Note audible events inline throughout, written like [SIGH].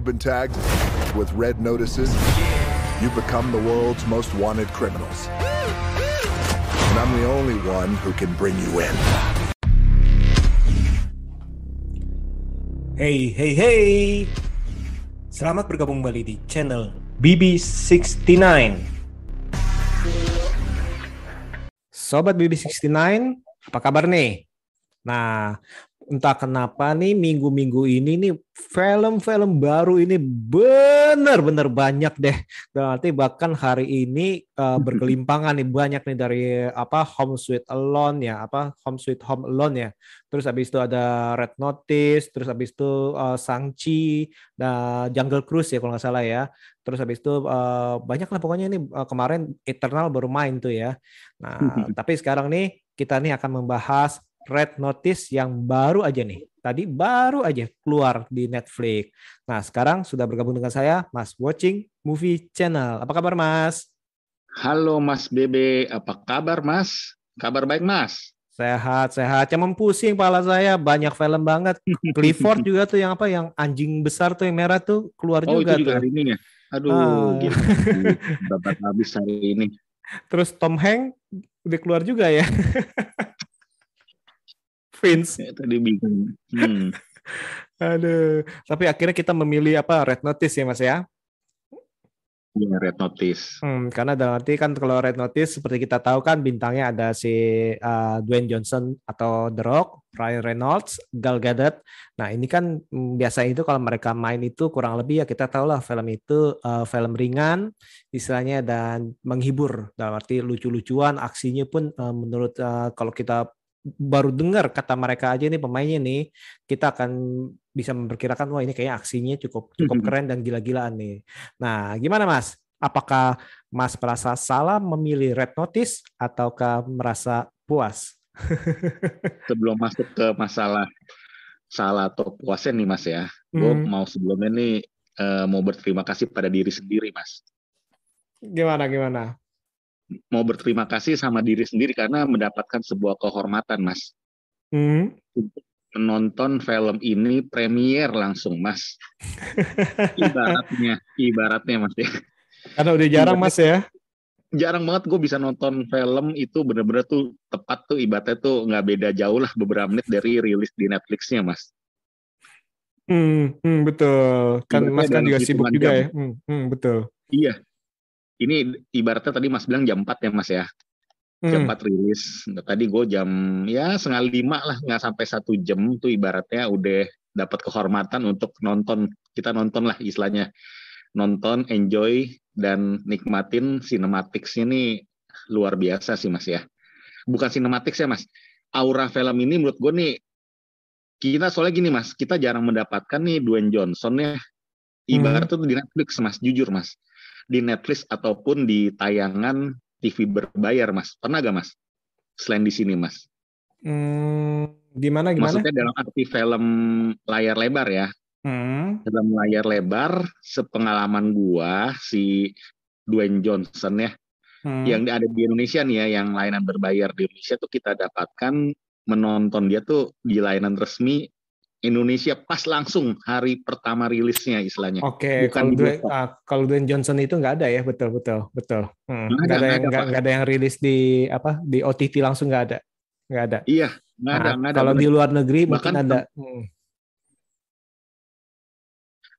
you've been tagged with red notices, you've become the world's most wanted criminals. And I'm the only one who can bring you in. Hey, hey, hey! Selamat bergabung kembali di channel BB69. Sobat BB69, apa kabar nih? Nah, entah kenapa nih minggu-minggu ini nih film-film baru ini benar-benar banyak deh. Berarti bahkan hari ini uh, [LAUGHS] berkelimpangan nih banyak nih dari apa Home Sweet Alone ya, apa Home Sweet Home Alone ya. Terus habis itu ada Red Notice, terus habis itu uh, Sangchi, dan Jungle Cruise ya kalau nggak salah ya. Terus habis itu uh, banyak lah pokoknya ini uh, kemarin Eternal baru main tuh ya. Nah, [LAUGHS] tapi sekarang nih kita nih akan membahas Red Notice yang baru aja nih. Tadi baru aja keluar di Netflix. Nah, sekarang sudah bergabung dengan saya, Mas Watching Movie Channel. Apa kabar, Mas? Halo, Mas Bebe. Apa kabar, Mas? Kabar baik, Mas? Sehat, sehat. Cuman pusing pala saya, banyak film banget. [LAUGHS] Clifford juga tuh yang apa, yang anjing besar tuh yang merah tuh keluar oh, juga itu juga tuh. hari ini ya? Aduh, ah. gila. [LAUGHS] Babat habis hari ini. Terus Tom Hanks udah keluar juga ya. [LAUGHS] Vince. Ya, tadi bingung. Hmm. [LAUGHS] Aduh, tapi akhirnya kita memilih apa Red Notice ya Mas ya? Iya Red Notice. Hmm, karena dalam arti kan kalau Red Notice seperti kita tahu kan bintangnya ada si uh, Dwayne Johnson atau The Rock, Ryan Reynolds, Gal Gadot. Nah ini kan mm, biasanya itu kalau mereka main itu kurang lebih ya kita tahu lah film itu uh, film ringan istilahnya dan menghibur dalam arti lucu-lucuan aksinya pun uh, menurut uh, kalau kita baru dengar kata mereka aja nih pemainnya nih kita akan bisa memperkirakan wah ini kayaknya aksinya cukup cukup keren dan gila-gilaan nih. Nah, gimana Mas? Apakah Mas merasa salah memilih Red Notice ataukah merasa puas? [LAUGHS] Sebelum masuk ke masalah salah atau puasnya nih Mas ya, hmm. gue mau sebelumnya nih uh, mau berterima kasih pada diri sendiri Mas. Gimana gimana? Mau berterima kasih sama diri sendiri karena mendapatkan sebuah kehormatan, Mas. Hmm. Menonton film ini premier langsung, Mas. [LAUGHS] ibaratnya, ibaratnya, Mas ya. Karena udah jarang, Mas ya. Jarang banget gue bisa nonton film itu bener-bener tuh tepat tuh ibaratnya tuh nggak beda jauh lah beberapa menit dari rilis di Netflixnya, Mas. Hmm, hmm betul. Kan Mas kan juga sibuk juga jam. ya. Hmm, hmm, betul. Iya, ini ibaratnya tadi Mas bilang jam 4 ya Mas ya. Jam hmm. 4 rilis. Nah, tadi gue jam ya setengah lima lah, nggak sampai satu jam tuh ibaratnya udah dapat kehormatan untuk nonton. Kita nonton lah istilahnya. Nonton, enjoy, dan nikmatin cinematics ini luar biasa sih Mas ya. Bukan cinematics ya Mas. Aura film ini menurut gue nih, kita soalnya gini Mas, kita jarang mendapatkan nih Dwayne Johnson ya. Ibarat hmm. tuh di Netflix Mas, jujur Mas di Netflix ataupun di tayangan TV berbayar, Mas? Pernah gak, Mas? Selain di sini, Mas? Hmm, gimana gimana? Maksudnya dalam arti film layar lebar ya. Hmm. Dalam layar lebar, sepengalaman gua si Dwayne Johnson ya, hmm. yang ada di Indonesia nih ya, yang layanan berbayar di Indonesia tuh kita dapatkan menonton dia tuh di layanan resmi Indonesia pas langsung hari pertama rilisnya istilahnya. Oke, okay, kalau Dwayne, uh, kalau Dwayne Johnson itu nggak ada ya, betul betul betul. Hmm, nggak, ada, ada yang nggak, ada yang rilis di apa di OTT langsung nggak ada, nggak ada. Iya, nggak ada, nah, ada. Kalau di luar negeri bahkan, mungkin ada. Hmm.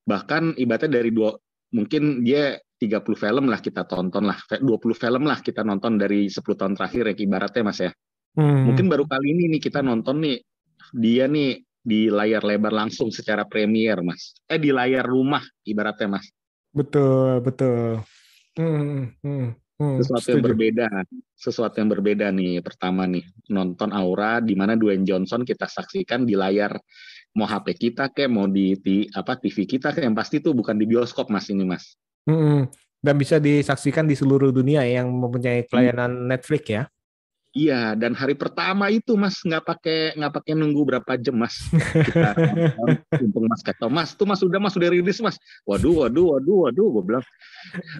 Bahkan ibaratnya dari dua, mungkin dia 30 film lah kita tonton lah, 20 film lah kita nonton dari 10 tahun terakhir ya ibaratnya mas ya. Hmm. Mungkin baru kali ini nih kita nonton nih dia nih di layar lebar langsung secara premier, Mas. Eh di layar rumah ibaratnya, Mas. Betul, betul. Hmm, hmm, hmm, sesuatu setuju. yang berbeda, sesuatu yang berbeda nih. Pertama nih nonton Aura di mana Dwayne Johnson kita saksikan di layar mau HP kita kayak mau di, di apa TV kita kayak yang pasti tuh bukan di bioskop Mas ini, Mas. Hmm, dan bisa disaksikan di seluruh dunia yang mempunyai pelayanan hmm. Netflix ya. Iya, dan hari pertama itu Mas nggak pakai nggak pakai nunggu berapa jam Mas. Kita [LAUGHS] untung Mas kata Mas, tuh Mas sudah Mas sudah rilis Mas. Waduh, waduh, waduh, waduh, gue bilang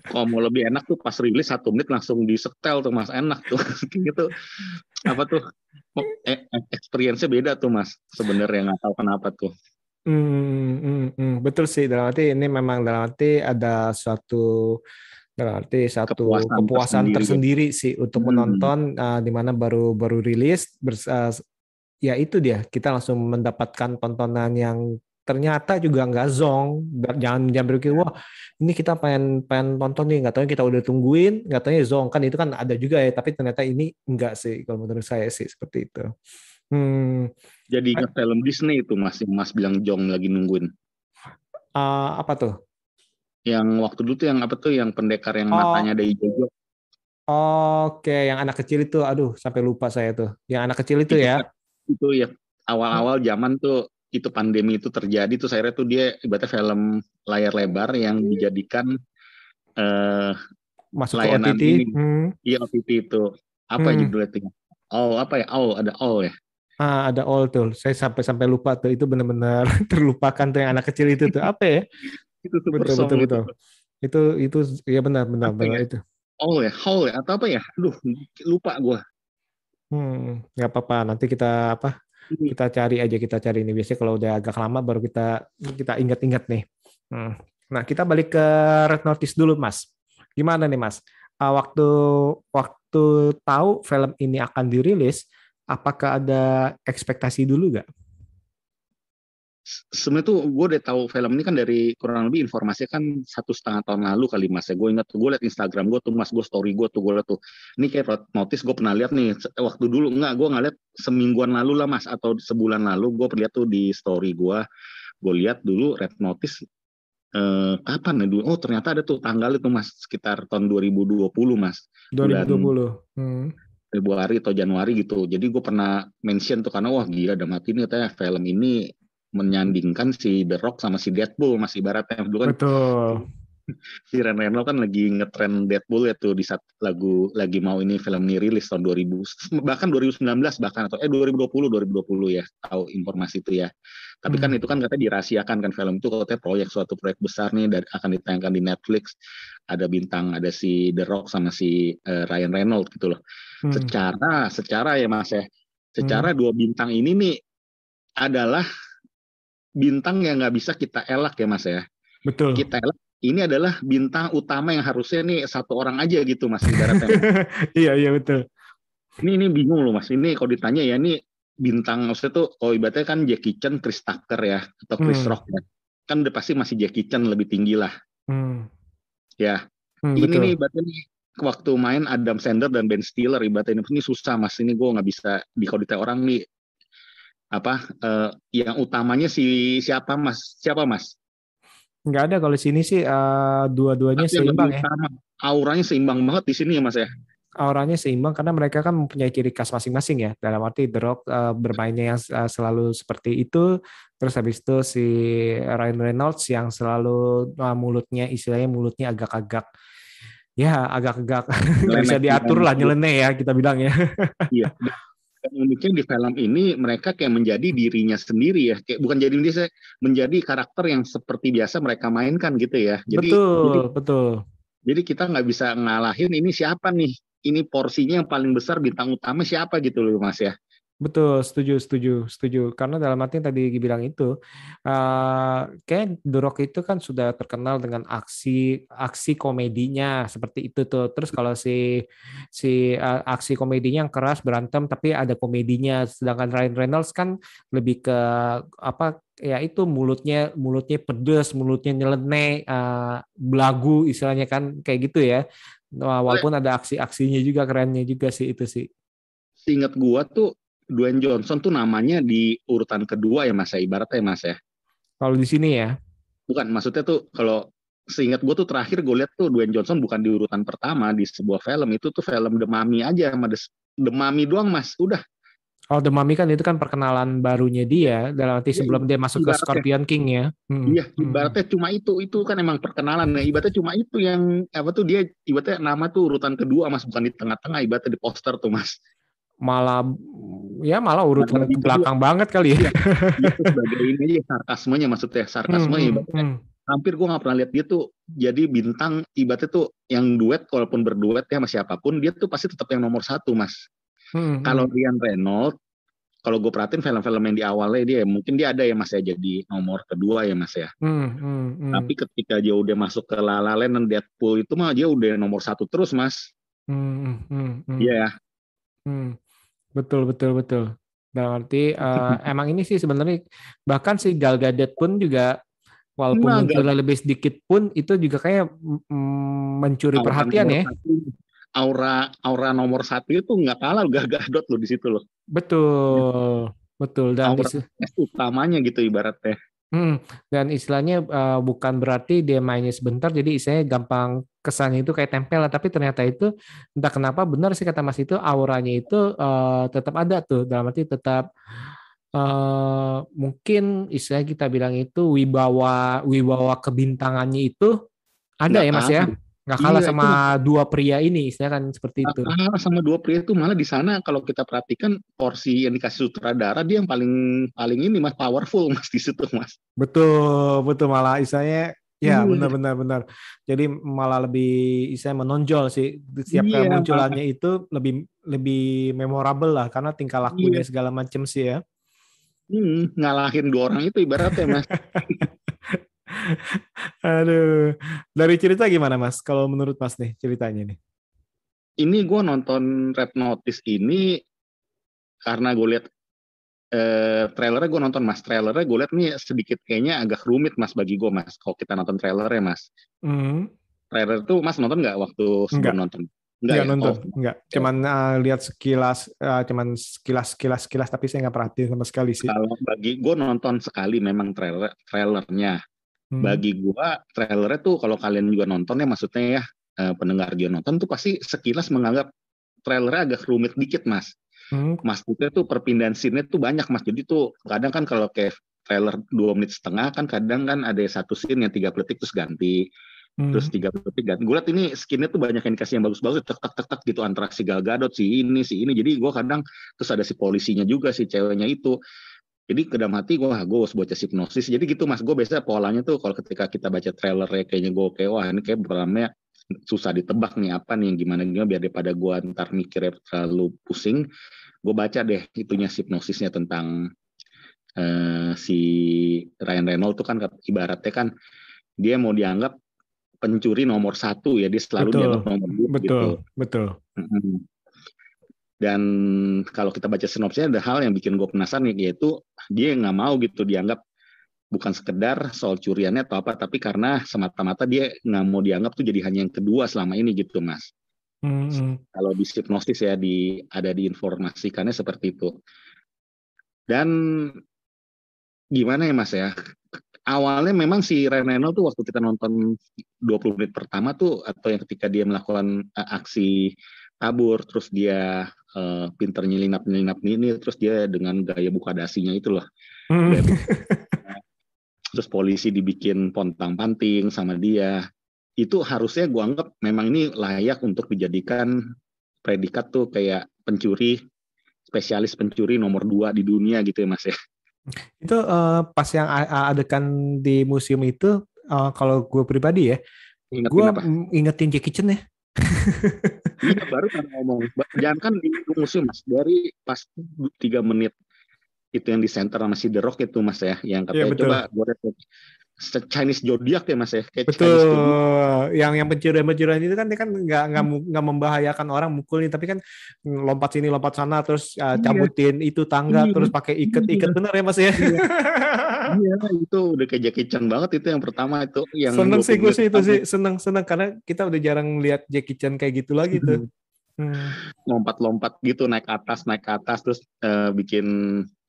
kalau mau lebih enak tuh pas rilis satu menit langsung disetel tuh Mas enak tuh [LAUGHS] gitu. Apa tuh? Eh, experience-nya beda tuh Mas. Sebenarnya nggak tahu kenapa tuh. Hmm, hmm, hmm, betul sih dalam arti ini memang dalam arti ada suatu dalam arti satu kepuasan, kepuasan tersendiri, tersendiri sih untuk hmm. menonton uh, di mana baru baru rilis uh, ya itu dia kita langsung mendapatkan tontonan yang ternyata juga nggak zong. Jangan jangan berpikir wah ini kita pengen pengen nonton nih nggak tahu kita udah tungguin nggak tahu zong. Kan itu kan ada juga ya tapi ternyata ini enggak sih kalau menurut saya sih seperti itu. Hmm. jadi ingat film Disney itu mas mas bilang Jong lagi nungguin. Uh, apa tuh yang waktu dulu tuh yang apa tuh yang pendekar yang oh. matanya ada hijau Oke, yang anak kecil itu, aduh, sampai lupa saya tuh. Yang anak kecil itu, itu ya? Itu ya, awal-awal zaman tuh itu pandemi itu terjadi tuh saya tuh dia ibaratnya film layar lebar yang dijadikan uh, masuk layanan ke OTT. Ini. Hmm. Iya OTT itu. Apa hmm. judulnya itu? Oh, apa ya? Oh, ada all ya. Ah, ada all tuh. Saya sampai sampai lupa tuh. Itu benar-benar [LAUGHS] terlupakan tuh yang anak kecil itu tuh. Apa ya? Itu super betul, betul, betul. Itu itu ya benar benar benar ya? itu. All ya, all ya atau apa ya? Aduh, lupa gua. Hmm, nggak apa-apa. Nanti kita apa? kita cari aja kita cari ini biasanya kalau udah agak lama baru kita kita ingat-ingat nih hmm. nah kita balik ke red notice dulu mas gimana nih mas uh, waktu waktu tahu film ini akan dirilis apakah ada ekspektasi dulu gak sebenarnya tuh gue udah tahu film ini kan dari kurang lebih informasinya kan satu setengah tahun lalu kali mas ya. Gue ingat gue liat Instagram gue tuh mas gue story gue tuh gue liat tuh. Ini kayak notis gue pernah lihat nih waktu dulu enggak gue nggak lihat semingguan lalu lah mas atau sebulan lalu gue lihat tuh di story gue gue lihat dulu red notice eh, kapan ya dulu? Oh ternyata ada tuh tanggal itu mas sekitar tahun 2020 mas. 2020 hmm. Februari atau Januari gitu. Jadi gue pernah mention tuh karena wah gila ada mati nih katanya film ini menyandingkan si The Rock sama si Deadpool masih ibaratnya dulu kan betul si Ryan Reynolds kan lagi ngetren Deadpool ya tuh di saat lagu lagi mau ini film ini rilis tahun 2000 bahkan 2019 bahkan atau eh 2020 2020 ya tahu informasi itu ya tapi kan hmm. kan itu kan katanya dirahasiakan kan film itu katanya proyek suatu proyek besar nih dan akan ditayangkan di Netflix ada bintang ada si The Rock sama si uh, Ryan Reynolds gitu loh hmm. secara secara ya mas ya secara hmm. dua bintang ini nih adalah bintang yang nggak bisa kita elak ya mas ya. Betul. Kita elak ini adalah bintang utama yang harusnya nih satu orang aja gitu mas ibaratnya. [LAUGHS] iya iya betul. Ini ini bingung loh mas. Ini kalau ditanya ya ini bintang maksudnya tuh kalau ibaratnya kan Jackie Chan, Chris Tucker ya atau Chris hmm. Rock ya. Kan udah pasti masih Jackie Chan lebih tinggi lah. Hmm. Ya. Hmm, ini betul. nih ibaratnya nih waktu main Adam Sandler dan Ben Stiller ibaratnya ini, ini susah mas ini gue nggak bisa di kalau ditanya orang nih apa uh, yang utamanya si siapa mas? Siapa mas? Nggak ada kalau sini sih uh, dua-duanya seimbang ya. utama. auranya seimbang banget di sini ya mas ya? Auranya seimbang karena mereka kan mempunyai ciri khas masing-masing ya. Dalam arti The Rock uh, bermainnya yang uh, selalu seperti itu terus habis itu si Ryan Reynolds yang selalu uh, mulutnya istilahnya mulutnya agak-agak ya agak-agak [LAUGHS] bisa diatur lah nyeleneh ya kita bilang ya. Iya [LAUGHS] yang uniknya di film ini mereka kayak menjadi dirinya sendiri ya. Kayak bukan jadi diri menjadi karakter yang seperti biasa mereka mainkan gitu ya. Jadi betul jadi, betul. jadi kita nggak bisa ngalahin ini siapa nih? Ini porsinya yang paling besar bintang utama siapa gitu loh mas ya Betul, setuju, setuju, setuju. Karena dalam arti yang tadi bilang itu, uh, kayak The itu kan sudah terkenal dengan aksi aksi komedinya seperti itu tuh. Terus kalau si si uh, aksi komedinya yang keras berantem tapi ada komedinya, sedangkan Ryan Reynolds kan lebih ke apa ya itu mulutnya mulutnya pedes, mulutnya nyeleneh, uh, belagu istilahnya kan kayak gitu ya. Walaupun ada aksi-aksinya juga kerennya juga sih itu sih. Ingat gua tuh Dwayne Johnson tuh namanya di urutan kedua ya mas ya ibaratnya ya mas ya kalau di sini ya bukan maksudnya tuh kalau seingat gue tuh terakhir gue lihat tuh Dwayne Johnson bukan di urutan pertama di sebuah film itu tuh film The Mummy aja sama The, The Mummy doang mas udah Oh, The Mummy kan itu kan perkenalan barunya dia dalam arti iya, sebelum dia masuk ke Scorpion King ya. Hmm. Iya, hmm. ibaratnya hmm. cuma itu, itu kan emang perkenalan ya. Ibaratnya cuma itu yang apa tuh dia ibaratnya nama tuh urutan kedua Mas, bukan di tengah-tengah, ibaratnya di poster tuh Mas malah ya malah urutan ke belakang juga. banget kali ya. Iya, [LAUGHS] sebagai ini aja sarkasmenya maksudnya sarkasme hmm, hmm, hmm. hampir gue nggak pernah lihat dia tuh jadi bintang ibaratnya tuh yang duet walaupun berduet ya sama siapa pun dia tuh pasti tetap yang nomor satu mas. Hmm, hmm. Kalau Ryan Reynolds kalau gue perhatiin film-film yang di awalnya dia mungkin dia ada ya mas ya jadi nomor kedua ya mas ya. Hmm, hmm, hmm. Tapi ketika dia udah masuk ke La La Land dan Deadpool itu mah dia udah nomor satu terus mas. Hmm, hmm, hmm, hmm. Iya ya. Hmm. Betul, betul, betul. Dalam arti eh, emang ini sih sebenarnya bahkan si Gal Gadot pun juga walaupun Nah, munculnya lebih sedikit pun itu juga kayak mm, mencuri Aura perhatian ya. satu, Aura aura nomor satu itu nggak kalah Gal Gadot loh di situ loh. Betul. Betul dan Aura es utamanya gitu ibaratnya. Hmm, dan istilahnya eh, bukan berarti dia mainnya sebentar, jadi istilahnya gampang kesannya itu kayak tempel, tapi ternyata itu entah kenapa benar sih kata Mas itu auranya itu eh, tetap ada tuh, dalam arti tetap eh, mungkin istilahnya kita bilang itu wibawa wibawa kebintangannya itu ada Nggak ya Mas ya. Nggak kalah Iya, sama dua pria ini, istilahnya kan seperti itu. Ah, sama dua pria itu malah di sana kalau kita perhatikan porsi yang dikasih sutradara dia yang paling paling ini mas powerful mas di situ mas. Betul, betul malah istilahnya ya Iya. benar-benar benar. Jadi malah lebih istilahnya menonjol sih setiap Iya, kemunculannya itu lebih lebih memorable lah karena tingkah lakunya segala macam sih ya. Hmm, ngalahin dua orang itu ibaratnya mas. [LAUGHS] [LAUGHS] Aduh, dari cerita gimana Mas? Kalau menurut Mas nih ceritanya nih. ini gue nonton Red Notice ini karena gue lihat eh, trailernya gue nonton mas trailernya gue lihat nih sedikit kayaknya agak rumit mas bagi gue mas kalau kita nonton trailernya mas Hmm, trailer tuh mas nonton nggak waktu sebelum Enggak. nonton enggak ya? nonton, Oh, enggak. Cuman uh, lihat sekilas, uh, cuman sekilas sekilas sekilas tapi saya nggak perhatiin sama sekali sih. kalau bagi gue nonton sekali memang trailer trailernya Hmm. bagi gua trailernya tuh kalau kalian juga nonton ya maksudnya ya eh, pendengar juga nonton tuh pasti sekilas menganggap trailernya agak rumit dikit mas. Hmm, maksudnya tuh perpindahan scene tuh banyak mas. Jadi tuh kadang kan kalau kayak trailer dua menit setengah kan kadang kan ada satu scene yang tiga detik terus ganti hmm. terus tiga detik ganti. Gue liat ini skinnya tuh banyak yang dikasih yang bagus-bagus tek tek tek tek gitu antara si Gal Gadot si ini si ini. Jadi gua kadang terus ada si polisinya juga si ceweknya itu jadi ke dalam hati gue gue harus baca hipnosis jadi gitu mas gue biasa polanya tuh kalau ketika kita baca trailer ya kayaknya gue kayak wah ini kayak pertamanya susah ditebak nih apa nih yang gimana gimana biar daripada gue ntar mikirnya terlalu pusing gue baca deh itunya hipnosisnya tentang eh, si Ryan Reynolds tuh kan ibaratnya kan dia mau dianggap pencuri nomor satu ya dia selalu Betul. dianggap nomor dua betul, gitu. betul. Dan kalau kita baca sinopsisnya ada hal yang bikin gue penasaran yaitu dia nggak mau gitu dianggap bukan sekedar soal curiannya atau apa, tapi karena semata-mata dia nggak mau dianggap tuh jadi hanya yang kedua selama ini gitu mas. Hmm. Kalau di hipnosis ya di ada diinformasikannya seperti itu. Dan gimana ya mas ya? Awalnya memang si Reynolds tuh waktu kita nonton 20 menit pertama tuh atau yang ketika dia melakukan eh, aksi kabur terus dia eh, pinter nyelinap nyelinap ini terus dia dengan gaya buka dasinya itu loh Hmm. [LAUGHS] Terus polisi dibikin pontang panting sama dia itu harusnya gua anggap memang ini layak untuk dijadikan predikat tuh kayak pencuri spesialis pencuri nomor dua di dunia gitu ya mas ya Itu eh, pas yang adegan di museum itu, eh, kalau gue pribadi ya, gue ingetin Jackie Chan ya. [LAUGHS] Iya baru kan ngomong. Jangan kan di museum mas. Dari pas tiga menit itu yang di center sama si The Rock itu mas ya. Yang katanya Iya, betul. coba gue Chinese Zodiac ya mas ya. Kayak Betul. Chinese. Yang yang pencurian-pencurian itu kan dia kan nggak nggak nggak membahayakan orang mukulin, tapi kan lompat sini lompat sana terus uh, Iya. cabutin itu tangga Iya. terus pakai iket-iket Iya. bener ya mas ya. [LAUGHS] Iya itu udah kayak Jackie Chan banget itu yang pertama itu. Yang seneng 20 sih gue sih itu sih seneng seneng karena kita udah jarang lihat Jackie Chan kayak gitu lagi tuh. Hmm. Lompat-lompat gitu naik atas naik ke atas terus eh, bikin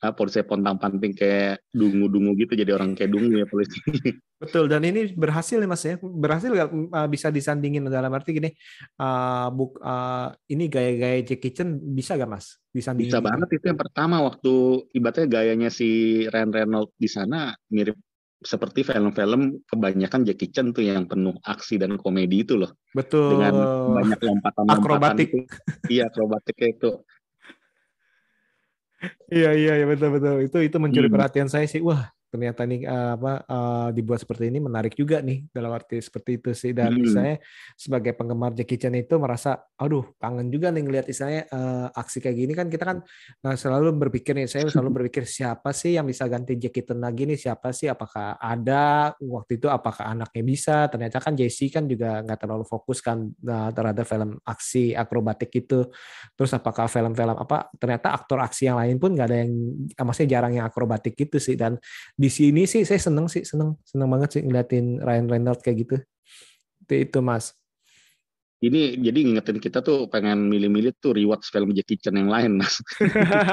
ah, polisi pontang panting kayak dungu-dungu gitu jadi orang kayak dungu ya polisi. [LAUGHS] Betul dan ini berhasil ya mas ya berhasil nggak uh, bisa disandingin dalam arti gini uh, buk uh, ini gaya-gaya Jackie Chan bisa gak mas disandingin? Bisa banget itu yang pertama waktu ibaratnya gayanya si Ryan Reynolds di sana mirip seperti film-film kebanyakan Jackie Chan tuh yang penuh aksi dan komedi itu loh Betul. dengan banyak lompatan-lompatan Akrobatik. itu. Iya akrobatiknya itu. Iya iya iya betul betul itu itu mencuri Hmm. perhatian saya sih wah ternyata nih uh, apa uh, dibuat seperti ini menarik juga nih dalam arti seperti itu sih. Dan Hmm. misalnya sebagai penggemar Jackie Chan itu merasa aduh kangen juga nih ngelihat misalnya uh, aksi kayak gini. Kan kita kan uh, selalu berpikir nih saya selalu berpikir siapa sih yang bisa ganti Jackie Chan lagi nih? Siapa sih? Apakah ada? Waktu itu apakah anaknya bisa? Ternyata kan JC kan juga nggak terlalu fokus kan uh, terhadap film aksi akrobatik itu. Terus apakah film-film apa ternyata aktor aksi yang lain pun nggak ada yang eh, maksudnya jarang yang akrobatik gitu sih. Dan di sini sih saya seneng sih seneng seneng banget sih ngeliatin Ryan Reynolds kayak gitu. Itu, itu mas. Ini jadi ngingetin kita tuh pengen milih-milih tuh rewatch film Jackie Chan yang lain, Mas.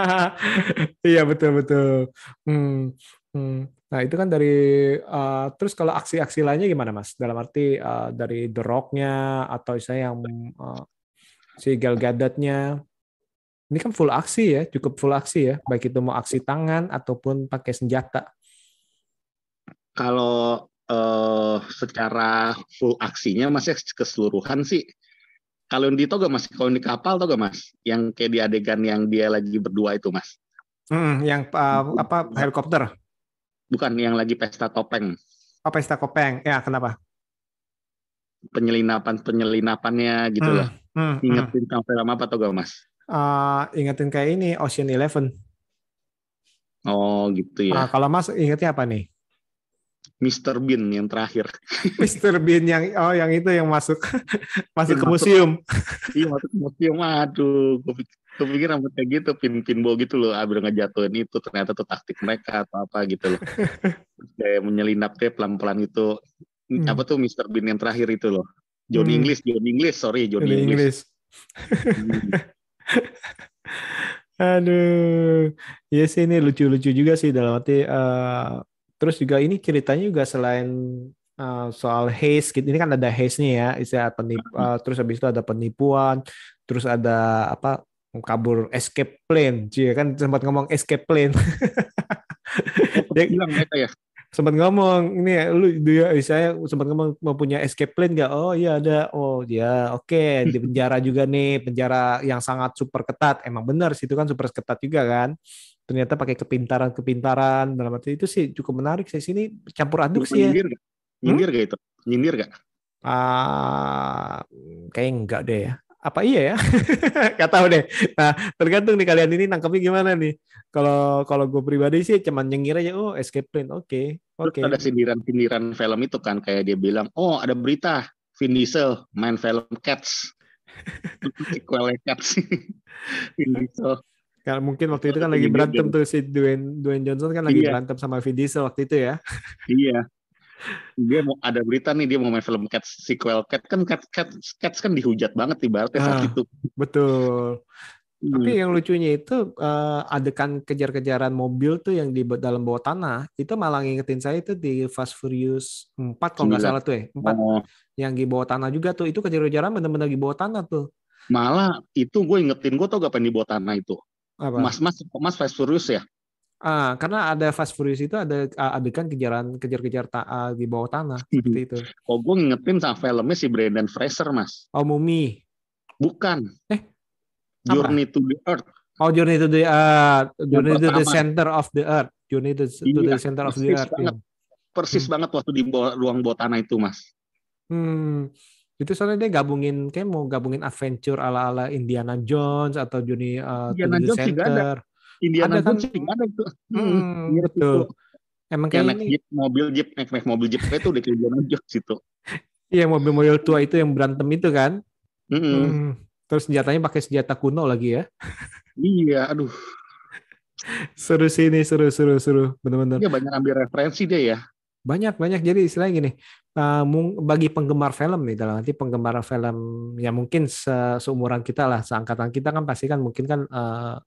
[LAUGHS] iya betul betul. Hmm, hmm. nah itu kan dari uh, terus kalau aksi-aksi lainnya gimana mas? Dalam arti uh, dari The Rock-nya atau saya yang uh, si Gal Gadot-nya. Ini kan full aksi ya cukup full aksi ya. Baik itu mau aksi tangan ataupun pakai senjata Kalau eh, secara full aksinya masih keseluruhan sih. Kalau yang di Toga Mas, kalau di kapal Toga Mas, yang kayak di adegan yang dia lagi berdua itu Mas. Hmm, yang uh, apa helikopter Bukan yang lagi pesta topeng. apa pesta kopeng ya kenapa Penyelinapan penyelinapannya gitu loh. Hmm, hmm. Ingetin sama film apa Toga Mas? Uh, ingetin kayak ini Ocean Eleven. Oh gitu ya. kalau Mas ingetnya apa nih? Mr. Bean yang terakhir. [LAUGHS] Mr. Bean yang oh yang itu yang masuk [LAUGHS] masuk Yang ke masuk. museum. Iya masuk ke museum. Aduh, gue pikir, gue pikir rambut kayak gitu, pin pinball gitu loh. Abis ngejatuhin itu ternyata tuh taktik mereka atau apa gitu loh. [LAUGHS] Kayak menyelinap dia pelan-pelan itu. Hmm. Apa tuh Mr. Bean yang terakhir itu loh. Johnny Hmm. English, Johnny English, sorry Johnny Di English. Inggris. Hmm. Aduh, ya sih ini lucu-lucu juga sih dalam arti. eh, terus juga ini ceritanya juga selain eh, soal haze, gitu. ini kan ada haze-nya ya, istilah penip, eh, terus habis itu ada penipuan, terus ada apa kabur escape plane, Cie, kan sempat ngomong escape plane. [LAUGHS] Dia Bilang mereka ya. Sempat ngomong ini ya, lu dia saya sempat ngomong mau punya escape plane nggak? Oh iya ada. Oh ya oke di penjara juga nih penjara yang sangat super ketat. Emang benar situ kan super ketat juga kan? Ternyata pakai kepintaran kepintaran dalam arti itu sih cukup menarik sih sini campur aduk sih ya. Nyindir gak? Nyindir gak itu? Nyindir gak? ah kayak enggak deh ya apa iya ya [LAUGHS] nggak tahu deh nah tergantung nih kalian ini nangkepnya gimana nih kalau kalau gue pribadi sih cuman nyengir aja oh escape plane oke Terus oke ada sindiran-sindiran film itu kan kayak dia bilang, oh ada berita Vin Diesel main film Cats. [LAUGHS] Sequelnya Cats. [LAUGHS] Vin Diesel. Kalau mungkin waktu itu kan Iya, lagi berantem tuh si Dwayne Dwayne Johnson kan lagi Iya. berantem sama Vin Diesel waktu itu ya. Iya. Dia mau ada berita nih dia mau main film Cats sequel Cats kan Cats, Cats, Cats kan dihujat banget ibaratnya saat Ah. itu. Betul. Hmm. Tapi yang lucunya itu eh, adegan kejar-kejaran mobil tuh yang di dalam bawah tanah itu malah ngingetin saya itu di Fast Furious 4 kalau nggak salah tuh ya. 4 Oh, yang di bawah tanah juga tuh. Itu kejar-kejaran benar-benar di bawah tanah tuh. malah itu gue ingetin gue tau gak yang di bawah tanah itu. Apa? Mas Mas Mas Fast Furious ya. Ah, karena ada Fast Furious itu ada ah, adegan kejaran kejar-kejar ta- ah, di bawah tanah [LAUGHS] seperti itu. Kok gue ngingetin sama filmnya si Brendan Fraser Mas. Oh, Mumi. Bukan. Eh, apa? Journey to the Earth. Oh, Journey to the Earth. Journey to the center of the Earth. Journey to, to Iya, the center of the Earth. banget. iya. Persis Hmm. banget waktu di bawah, ruang bawah tanah itu Mas. Hmm. Itu soalnya dia gabungin kayak mau gabungin adventure ala-ala Indiana Jones atau Journey uh, to the Jones juga ada. Indiana Ada kan? Jones juga ada itu. Hmm, mirip betul. itu. Emang Yang kayak naik jeep, mobil jeep, naik, naik mobil jeep itu udah kayak Indiana Jones itu. [LAUGHS] iya mobil-mobil tua itu yang berantem itu kan. Mm-mm. Hmm. Terus senjatanya pakai senjata kuno lagi ya. [LAUGHS] Iya, aduh. Seru sih ini, seru, seru, seru. Bener-bener. Dia banyak ambil referensi dia ya. Banyak, banyak. Jadi istilahnya gini, uh, bagi penggemar film nih, dalam arti penggemar film ya mungkin se- seumuran kita lah, seangkatan kita kan pasti kan mungkin kan uh,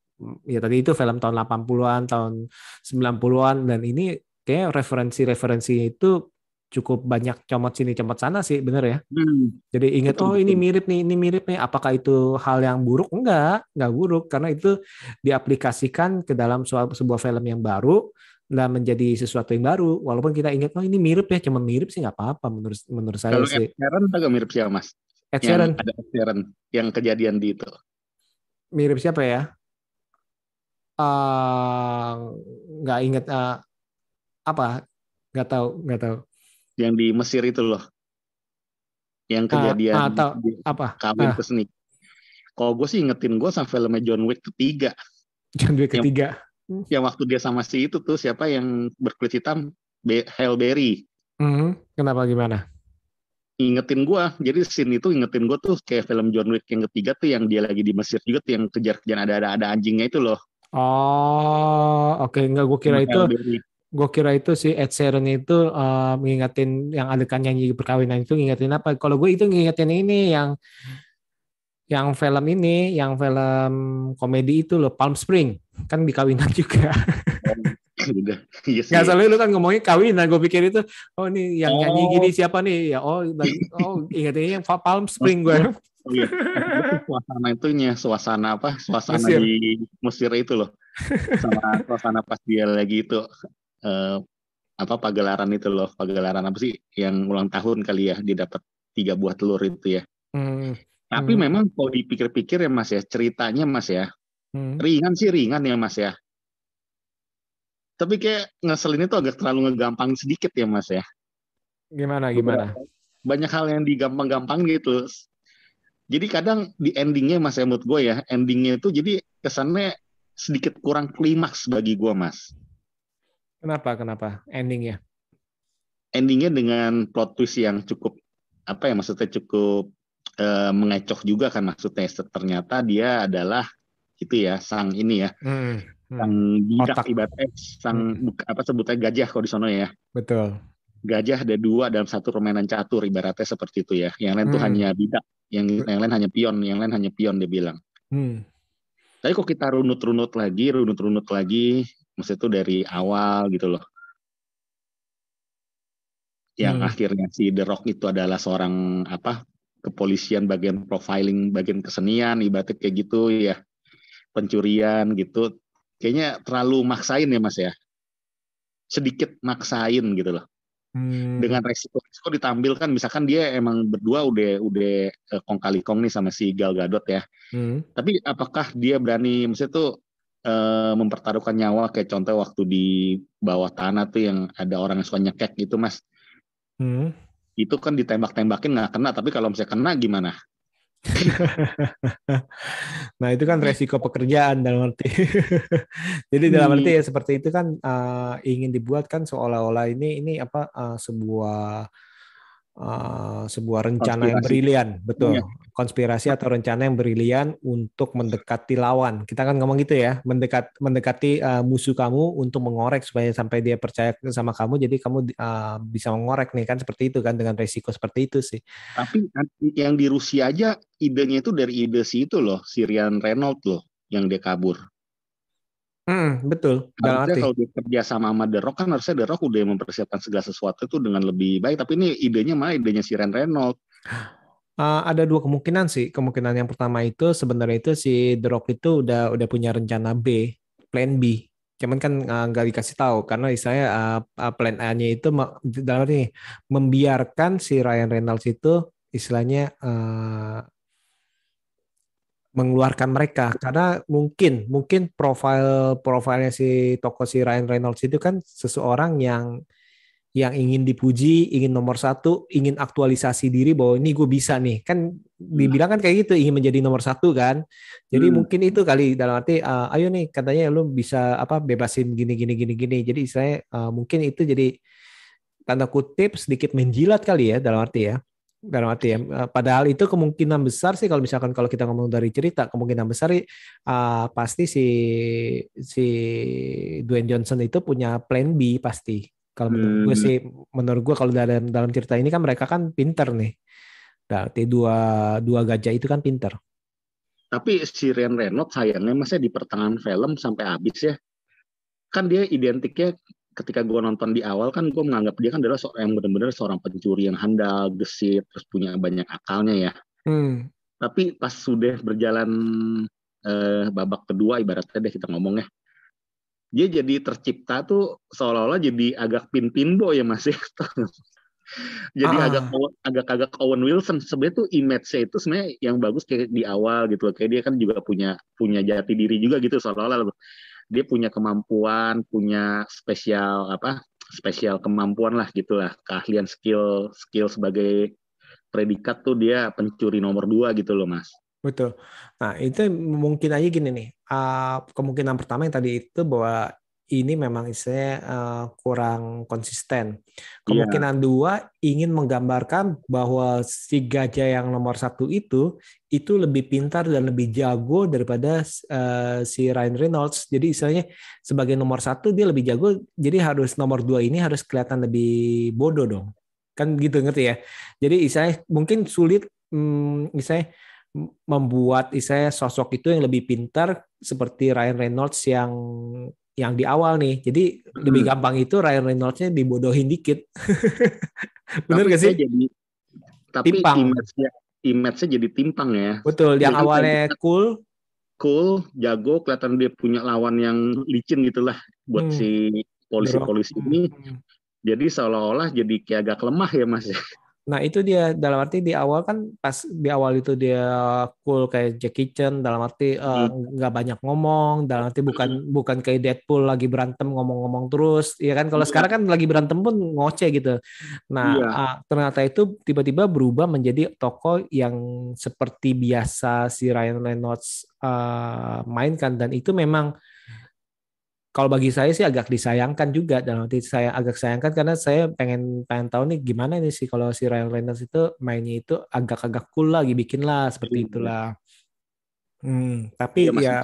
ya tadi itu film tahun 80-an, tahun 90-an dan ini kayak referensi-referensinya itu cukup banyak comot sini comot sana sih, bener ya. Hmm. Jadi ingat Betul, oh ini mirip nih, ini mirip nih. Apakah itu hal yang buruk? Enggak, enggak buruk karena itu diaplikasikan ke dalam sebuah film yang baru dan menjadi sesuatu yang baru. Walaupun kita ingat oh ini mirip ya, cuma mirip sih nggak apa-apa menurut menurut saya Kalau sih. Ed Sheeran agak mirip siapa Mas? Ed Yang ada Ed Sheeran yang kejadian di itu. mirip siapa ya? Ah, nggak ingat. ah, apa? Nggak tahu, nggak tahu. Yang di Mesir itu loh. Yang Ah, kejadian tahu. di- Apa? kawin Ah. ke seni. Kalau gue sih ingetin gue sama filmnya John Wick ketiga. John Wick Yang- ketiga. Yang waktu dia sama si itu tuh siapa yang berkulit hitam? Be- Halle Berry. Hmm, kenapa gimana? Ingetin gue. Jadi scene itu ingetin gue tuh kayak film John Wick yang ketiga tuh yang dia lagi di Mesir juga tuh yang kejar-kejar ada ada ada anjingnya itu loh. Oh, oke enggak gue kira itu gue kira itu si Ed Sheeran itu eh, mengingatin yang adegan nyanyi perkawinan itu ngingetin apa? Kalau gue itu ngingetin ini yang yang film ini, yang film komedi itu loh, Palm Spring kan di kawinan [LAUGHS] juga. Sih. Nggak soalnya lu kan ngomongin kawinan, gue pikir itu oh ini yang nyanyi Oh. gini siapa nih? Ya oh oh ingetin yang Palm Spring gue. Oh iya. Itu suasana itunya, suasana apa? Suasana Mesir. di Mesir itu loh. Sama suasana pas dia lagi itu eh, apa pagelaran itu loh, pagelaran apa sih yang ulang tahun kali ya, dia dapat tiga buah telur itu ya. Hmm, Tapi Hmm. memang kalau dipikir-pikir ya Mas ya, ceritanya Mas ya, hmm. ringan sih ringan ya Mas ya. Tapi kayak ngeselin itu agak terlalu ngegampang sedikit ya Mas ya. Gimana gimana? banyak hal yang digampang-gampang gitu. Jadi kadang di endingnya mas ya menurut gue ya, endingnya itu jadi kesannya sedikit kurang klimaks bagi gue mas. Kenapa kenapa endingnya? Endingnya dengan plot twist yang cukup apa ya maksudnya cukup eh, mengecoh juga kan maksudnya. Ternyata dia adalah itu ya sang ini ya, Hmm, hmm, sang bidak ibaratnya sang buk- apa sebutnya gajah kalau di sono ya. betul. Gajah ada dua dalam satu permainan catur ibaratnya seperti itu ya. Yang lain tuh Hmm. hanya bidak, yang yang lain hanya pion, yang lain hanya pion dia bilang. Hmm. Tapi kok kita runut-runut lagi, runut-runut lagi, maksudnya itu dari awal gitu loh. Yang Hmm. akhirnya si The Rock itu adalah seorang apa kepolisian bagian profiling, bagian kesenian, ibaratnya kayak gitu ya, pencurian gitu. Kayaknya terlalu maksain ya mas ya, sedikit maksain gitu loh. Hmm. Dengan resiko-resiko ditampilkan, misalkan dia emang berdua udah udah kong kali kong nih sama si Gal Gadot ya. Hmm. Tapi apakah dia berani, maksudnya tuh eh, mempertaruhkan nyawa kayak contoh waktu di bawah tanah tuh yang ada orang yang suka nyekek gitu mas. Hmm. Itu kan ditembak-tembakin nggak kena, tapi kalau misalnya kena gimana? [LAUGHS] Nah itu kan resiko pekerjaan dalam arti. [LAUGHS] Jadi dalam arti ya seperti itu kan eh, ingin dibuat kan seolah-olah ini ini apa eh, sebuah eh, sebuah rencana yang Konspirasi. brilian, betul. Iya. Konspirasi atau rencana yang brilian untuk mendekati lawan. Kita kan ngomong gitu ya, mendekat mendekati eh, musuh kamu untuk mengorek supaya sampai dia percaya sama kamu. Jadi kamu eh, bisa mengorek nih kan seperti itu kan dengan resiko seperti itu sih. Tapi yang di Rusia aja idenya itu dari ide si itu loh, Sirian Renault loh, yang dia kabur. Hmm, betul. Dalam arti. kalau dia kerja sama sama The Rock kan harusnya The Rock udah mempersiapkan segala sesuatu itu dengan lebih baik. Tapi ini idenya malah idenya Sirian Renault. Uh, ada dua kemungkinan sih. Kemungkinan yang pertama itu sebenarnya itu si The Rock itu udah udah punya rencana B, plan B. Cuman kan uh, nggak dikasih tahu karena istilahnya uh, uh, plan A-nya itu dalam arti membiarkan si Ryan Reynolds itu istilahnya uh, mengeluarkan mereka karena mungkin mungkin profil profilnya si toko si Ryan Reynolds itu kan seseorang yang yang ingin dipuji, ingin nomor satu, ingin aktualisasi diri bahwa ini gue bisa nih. Kan dibilang kan kayak gitu, ingin menjadi nomor satu kan. Jadi Hmm. mungkin itu kali dalam arti, uh, ayo nih katanya lu bisa apa bebasin gini gini gini gini. Jadi istilahnya uh, mungkin itu jadi tanda kutip sedikit menjilat kali ya dalam arti ya. Dalam arti ya. Uh, padahal itu kemungkinan besar sih kalau misalkan kalau kita ngomong dari cerita, kemungkinan besar uh, pasti si si Dwayne Johnson itu punya plan B pasti. Kalau menurut gue Hmm. sih, menurut gue kalau dalam dalam cerita ini kan mereka kan pinter nih. Berarti dua dua gajah itu kan pinter. Tapi si Ryan Reynolds sayangnya masa di pertengahan film sampai habis ya. Kan dia identiknya ketika gue nonton di awal kan gue menganggap dia kan adalah seorang yang benar-benar seorang pencuri yang handal, gesit, terus punya banyak akalnya ya. Hmm. Tapi pas sudah berjalan eh, babak kedua ibaratnya deh kita ngomong ya. Dia jadi tercipta tuh seolah-olah jadi agak pin-pinbo ya Mas ya. [LAUGHS] jadi Ah. agak agak-agak Owen Wilson sebenarnya tuh image-nya itu sebenarnya yang bagus kayak di awal gitu loh. Kayak dia kan juga punya punya jati diri juga gitu seolah-olah dia punya kemampuan, punya spesial apa spesial kemampuan lah gitulah keahlian skill skill sebagai predikat tuh dia pencuri nomor dua gitu loh mas. Betul. Nah itu mungkin aja gini nih. Uh, kemungkinan pertama yang tadi itu bahwa ini memang istilahnya uh, kurang konsisten. Iya. Kemungkinan yeah. dua ingin menggambarkan bahwa si gajah yang nomor satu itu itu lebih pintar dan lebih jago daripada uh, si Ryan Reynolds. Jadi istilahnya sebagai nomor satu dia lebih jago, jadi harus nomor dua ini harus kelihatan lebih bodoh dong. Kan gitu ngerti ya. Jadi istilahnya mungkin sulit, hmm, membuat istilahnya sosok itu yang lebih pintar seperti Ryan Reynolds yang yang di awal nih. Jadi hmm. lebih gampang itu Ryan Reynolds-nya dibodohin dikit. [LAUGHS] Bener gak sih? Jadi, tapi timpang. image-nya image jadi timpang ya. Betul, yang jadi awalnya cool cool, jago, kelihatan dia punya lawan yang licin gitulah buat hmm. si polisi-polisi ini. Hmm. Jadi seolah-olah jadi kayak agak lemah ya Mas. [LAUGHS] Nah itu dia dalam arti di awal kan pas di awal itu dia cool kayak Jackie Chan dalam arti eh, hmm. nggak uh, banyak ngomong dalam arti bukan hmm. bukan kayak Deadpool lagi berantem ngomong-ngomong terus ya kan kalau hmm. sekarang kan lagi berantem pun ngoceh gitu. Nah yeah. Iya. uh, ternyata itu tiba-tiba berubah menjadi tokoh yang seperti biasa si Ryan Reynolds uh, mainkan dan itu memang kalau bagi saya sih agak disayangkan juga dalam arti saya agak sayangkan karena saya pengen pengen tahu nih gimana ini sih kalau si Ryan Reynolds itu mainnya itu agak-agak cool lagi bikin lah seperti iya. itulah. Hmm, tapi ya, ya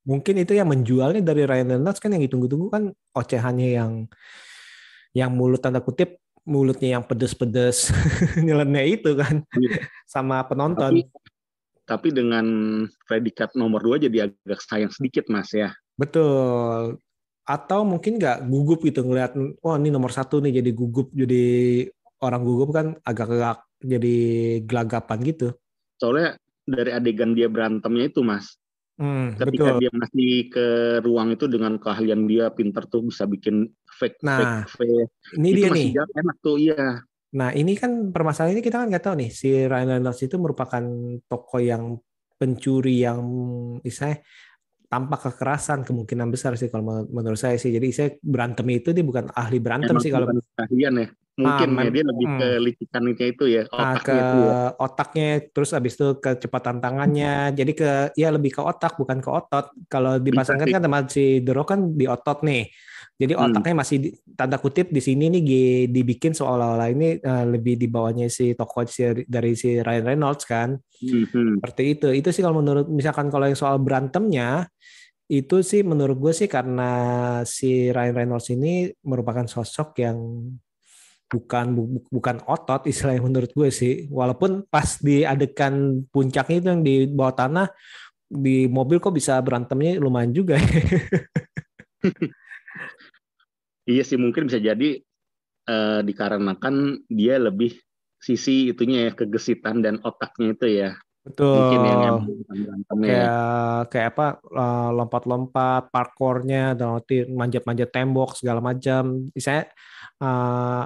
mungkin itu yang menjualnya dari Ryan Reynolds kan yang ditunggu-tunggu kan ocehannya yang yang mulut tanda kutip mulutnya yang pedes-pedes [LAUGHS] nyelennya itu kan iya. sama penonton. Tapi, tapi dengan predikat nomor dua jadi agak sayang sedikit mas ya. Betul atau mungkin nggak gugup gitu ngelihat oh ini nomor satu nih jadi gugup jadi orang gugup kan agak-agak jadi gelagapan gitu. Soalnya dari adegan dia berantemnya itu mas. Hmm, ketika betul. dia masih ke ruang itu dengan keahlian dia pinter tuh bisa bikin fake nah, fake fake ini itu dia masih nih. enak tuh iya. Nah ini kan permasalahan ini kita kan nggak tahu nih si Ryan Reynolds itu merupakan tokoh yang pencuri yang misalnya tanpa kekerasan kemungkinan besar sih kalau menurut saya sih. Jadi saya berantem itu dia bukan ahli berantem sih kalau keahlian ya. Mungkin ah, ya dia lebih hmm. ke licikannya itu ya, nah, otaknya ke itu ya. otaknya terus habis itu kecepatan tangannya. Jadi ke ya lebih ke otak bukan ke otot. Kalau dipasangkan kan teman si Dero kan di otot nih. Jadi hmm. otaknya masih di, tanda kutip di sini nih dibikin seolah-olah ini uh, lebih di bawahnya si tokoh si, dari si Ryan Reynolds kan. Hmm. Seperti itu. Itu sih kalau menurut misalkan kalau yang soal berantemnya itu sih menurut gue sih karena si Ryan Reynolds ini merupakan sosok yang bukan bu, bukan otot [LAUGHS] istilahnya menurut gue sih. Walaupun pas di adegan puncaknya itu yang di bawah tanah di mobil kok bisa berantemnya lumayan juga. [LAUGHS] Iya sih mungkin bisa jadi uh, dikarenakan dia lebih sisi itunya ya kegesitan dan otaknya itu ya. Betul. Mungkin yang ya. kayak ya. kayak apa uh, lompat-lompat, parkornya, dan manjat-manjat tembok segala macam. Misalnya uh,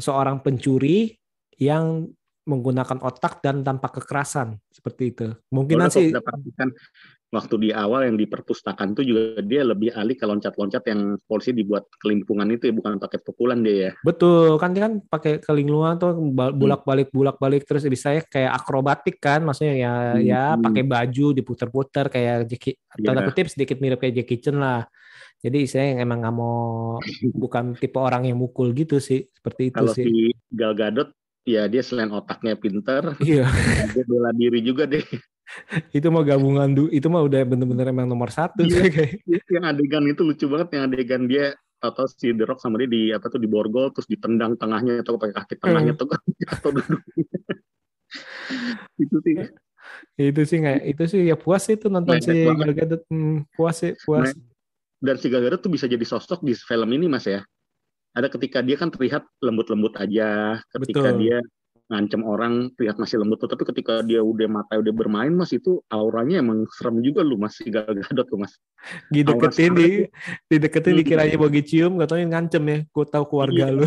seorang pencuri yang menggunakan otak dan tanpa kekerasan seperti itu. Mungkin sih waktu di awal yang di perpustakaan itu juga dia lebih ahli ke loncat-loncat yang polisi dibuat kelimpungan itu ya bukan pakai pukulan dia ya. Betul, kan dia kan pakai kelinglungan tuh bolak-balik hmm. bolak-balik terus bisa ya kayak akrobatik kan maksudnya ya hmm. ya pakai baju diputer-puter kayak Jackie yeah. tanda kutip sedikit mirip kayak Jackie Chan lah. Jadi saya yang emang nggak mau [LAUGHS] bukan tipe orang yang mukul gitu sih seperti itu Kalau sih. Kalau si Gal Gadot ya dia selain otaknya pinter, iya. [LAUGHS] dia bela diri juga deh. itu mah gabungan du itu mah udah bener-bener emang nomor satu iya, kayak. yang adegan itu lucu banget yang adegan dia atau si The Rock sama dia di apa tuh di borgol terus ditendang tengahnya atau pakai kaki tengahnya hmm. tuh [LAUGHS] atau duduk itu sih itu sih nggak itu sih ya puas itu nonton nah, si Gal Gadot hmm, puas sih puas nah, dan si Gal Gadot tuh bisa jadi sosok di film ini mas ya ada ketika dia kan terlihat lembut-lembut aja ketika Betul. dia ngancem orang terlihat masih lembut tapi ketika dia udah mata udah bermain mas itu auranya emang serem juga lu mas Gal Gadot tuh mas dideketin di dideketin hmm. dikiranya bagi cium gak tau ngancem ya gue tahu keluarga iya. lu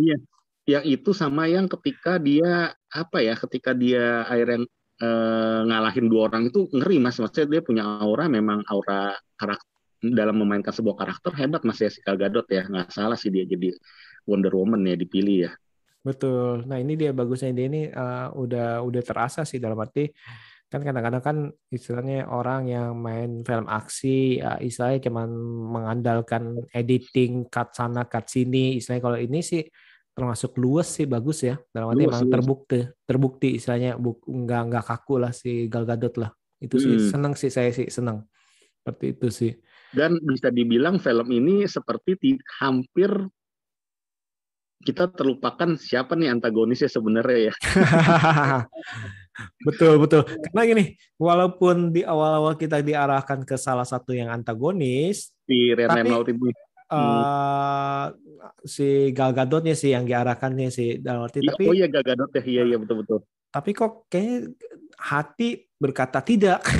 iya yang itu sama yang ketika dia apa ya ketika dia akhirnya eh, ngalahin dua orang itu ngeri mas maksudnya dia punya aura memang aura karakter dalam memainkan sebuah karakter hebat mas ya si Gal Gadot ya. Nggak salah sih dia jadi Wonder Woman ya dipilih ya. Betul. Nah ini dia bagusnya. Dia ini uh, udah udah terasa sih dalam arti kan kadang-kadang kan istilahnya orang yang main film aksi ya istilahnya cuman mengandalkan editing cut sana cut sini. Istilahnya kalau ini sih termasuk luas sih bagus ya. Dalam arti luas, emang luas. terbukti terbukti istilahnya. Buk, nggak nggak kaku lah si Gal Gadot lah. Itu sih hmm. senang sih saya sih senang seperti itu sih dan bisa dibilang film ini seperti hampir kita terlupakan siapa nih antagonisnya sebenarnya ya. [LAUGHS] betul betul. Karena gini, walaupun di awal-awal kita diarahkan ke salah satu yang antagonis, si Ryan Reynolds. Uh, si Gal Gadotnya sih yang diarahkannya sih dalam arti ya, tapi oh iya Gal Gadot ya iya iya betul betul tapi kok kayak hati berkata tidak [LAUGHS]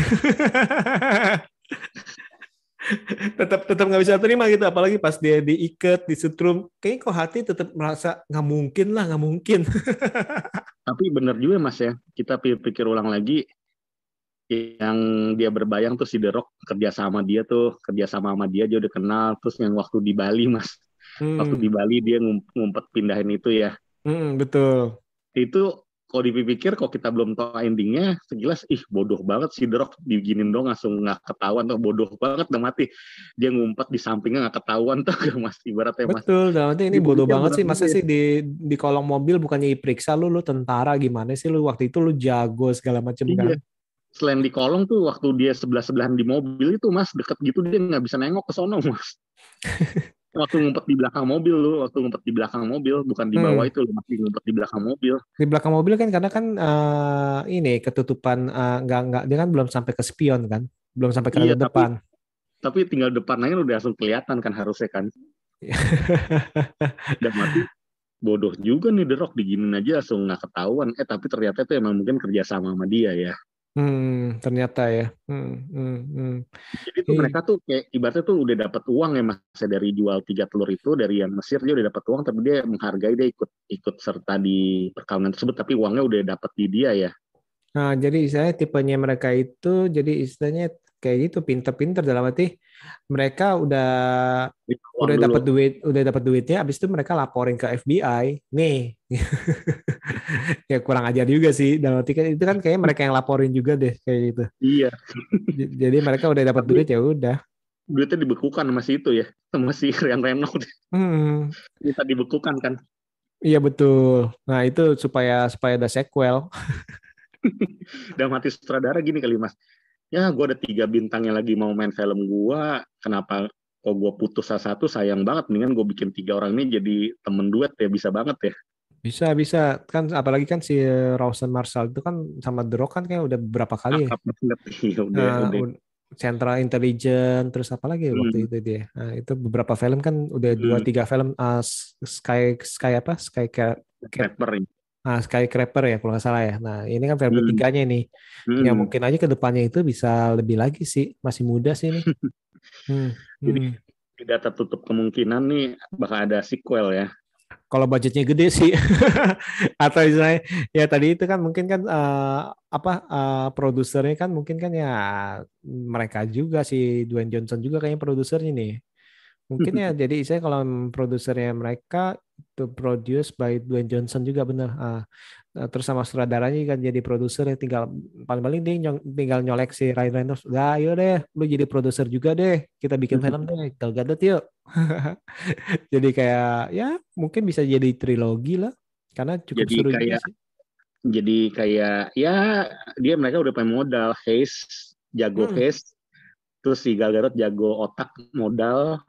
[LAUGHS] tetap tetap nggak bisa terima gitu apalagi pas dia diikat disetrum. Kayaknya kok hati tetap merasa nggak mungkin lah nggak mungkin. [LAUGHS] Tapi benar juga mas ya. Kita pikir ulang lagi yang dia berbayang tuh si The Rock kerja sama dia tuh kerja sama sama dia dia udah kenal. Terus yang waktu di Bali mas hmm. waktu di Bali dia ngumpet pindahin itu ya. Hmm, betul. Itu kalau dipikir kalau kita belum tahu endingnya sejelas ih bodoh banget si Drok diginin dong langsung nggak ketahuan tuh. Bodoh banget udah mati. Dia ngumpet di sampingnya nggak ketahuan tuh. [LAUGHS] Mas ibaratnya mas. Betul nanti ini bodoh banget sih. Masa sih di di kolong mobil bukannya diperiksa lu lu tentara gimana sih lu? Waktu itu lu jago segala macam iya. kan? Selain di kolong tuh waktu dia sebelah sebelahan di mobil itu mas deket gitu dia nggak bisa nengok ke sono mas [LAUGHS] waktu ngumpet di belakang mobil lu, waktu ngumpet di belakang mobil, bukan di bawah hmm. itu lu masih ngumpet di belakang mobil. Di belakang mobil kan karena kan uh, ini ketutupan uh, nggak nggak dia kan belum sampai ke spion kan, belum sampai ke iya, depan. Tapi tinggal depan aja udah langsung kelihatan kan harusnya kan. [LAUGHS] Dan mati bodoh juga nih The Rock diginin aja langsung nggak ketahuan. Eh tapi ternyata itu emang mungkin kerja sama sama dia ya. Hmm, ternyata ya. Hmm, hmm, hmm. Jadi tuh mereka tuh kayak ibaratnya tuh udah dapat uang ya mas dari jual tiga telur itu dari yang Mesir dia udah dapat uang tapi dia menghargai dia ikut ikut serta di perkawinan tersebut tapi uangnya udah dapat di dia ya. Nah, jadi saya tipenya mereka itu jadi istilahnya kayak gitu pinter-pinter dalam arti mereka udah Uang udah dapat duit udah dapat duitnya abis itu mereka laporin ke FBI nih. [LAUGHS] Ya kurang ajar juga sih dalam arti kan itu kan kayak mereka yang laporin juga deh kayak gitu. Iya. Jadi mereka udah dapat duit ya udah. Duitnya dibekukan masih itu ya sama si Ryan Reynolds. Hmm. kita dibekukan kan. Iya betul. Nah itu supaya supaya ada sequel. [LAUGHS] Dalam hati sutradara gini kali mas ya gue ada tiga bintang yang lagi mau main film gue kenapa kok gue putus salah satu sayang banget. Mendingan gue bikin tiga orang ini jadi temen duet ya. Bisa banget ya. Bisa bisa. Kan apalagi kan si Rawson Marshall itu kan sama The Rock kan kayak udah berapa kali ya? [LAUGHS] Iya, udah, nah, udah. Central Intelligence terus apa lagi hmm. waktu itu dia? Nah, itu beberapa film kan udah hmm. dua tiga film uh, Sky Sky apa? Sky Capper Nah, Skycraper ya kalau nggak salah ya. Nah, ini kan film hmm. ketiganya nih. Hmm. Ya mungkin aja ke depannya itu bisa lebih lagi sih. Masih muda sih nih. [LAUGHS] hmm. Jadi hmm. tidak tertutup kemungkinan nih bakal ada sequel ya. Kalau budgetnya gede sih, [LAUGHS] atau misalnya ya tadi itu kan mungkin kan uh, apa uh, produsernya kan mungkin kan ya mereka juga si Dwayne Johnson juga kayaknya produsernya nih. Mungkin ya jadi saya kalau produsernya mereka to produce by Dwayne Johnson juga benar. Ah, terus sama sutradaranya kan jadi produser ya tinggal paling paling dia nyong, tinggal nyolek si Ryan Reynolds. Lah ayo deh, lu jadi produser juga deh. Kita bikin [LAUGHS] film deh, Gal Gadot yuk. [LAUGHS] jadi kayak ya mungkin bisa jadi trilogi lah karena cukup jadi seru kayak, sih. Jadi kayak ya dia mereka udah punya modal, Haze jago hmm. Haze, terus si Gal Gadot jago otak modal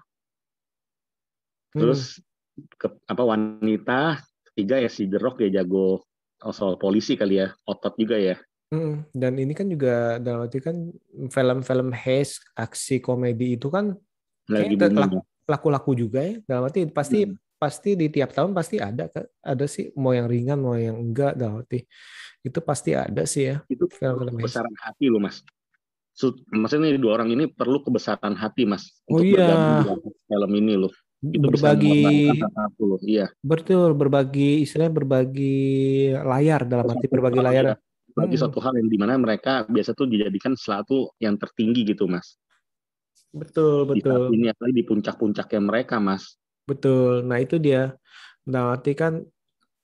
Terus hmm. ke, apa wanita ketiga ya si The Rock ya jago soal polisi kali ya, otot juga ya. Hmm. Dan ini kan juga dalam arti kan film-film haze aksi komedi itu kan lagi laku-laku juga ya. Dalam arti pasti hmm. pasti di tiap tahun pasti ada ada sih mau yang ringan mau yang enggak dalam arti itu pasti ada sih ya. Itu film-film kebesaran hati loh mas. Maksudnya dua orang ini perlu kebesaran hati mas oh, untuk iya. film ini loh berbagi iya betul berbagi istilahnya berbagi layar dalam arti berbagi layar bagi hmm. suatu hal yang di mana mereka biasa tuh dijadikan sesuatu yang tertinggi gitu mas Betul, betul. ini apalagi di puncak-puncaknya mereka, Mas. Betul. Nah, itu dia. Nah, arti kan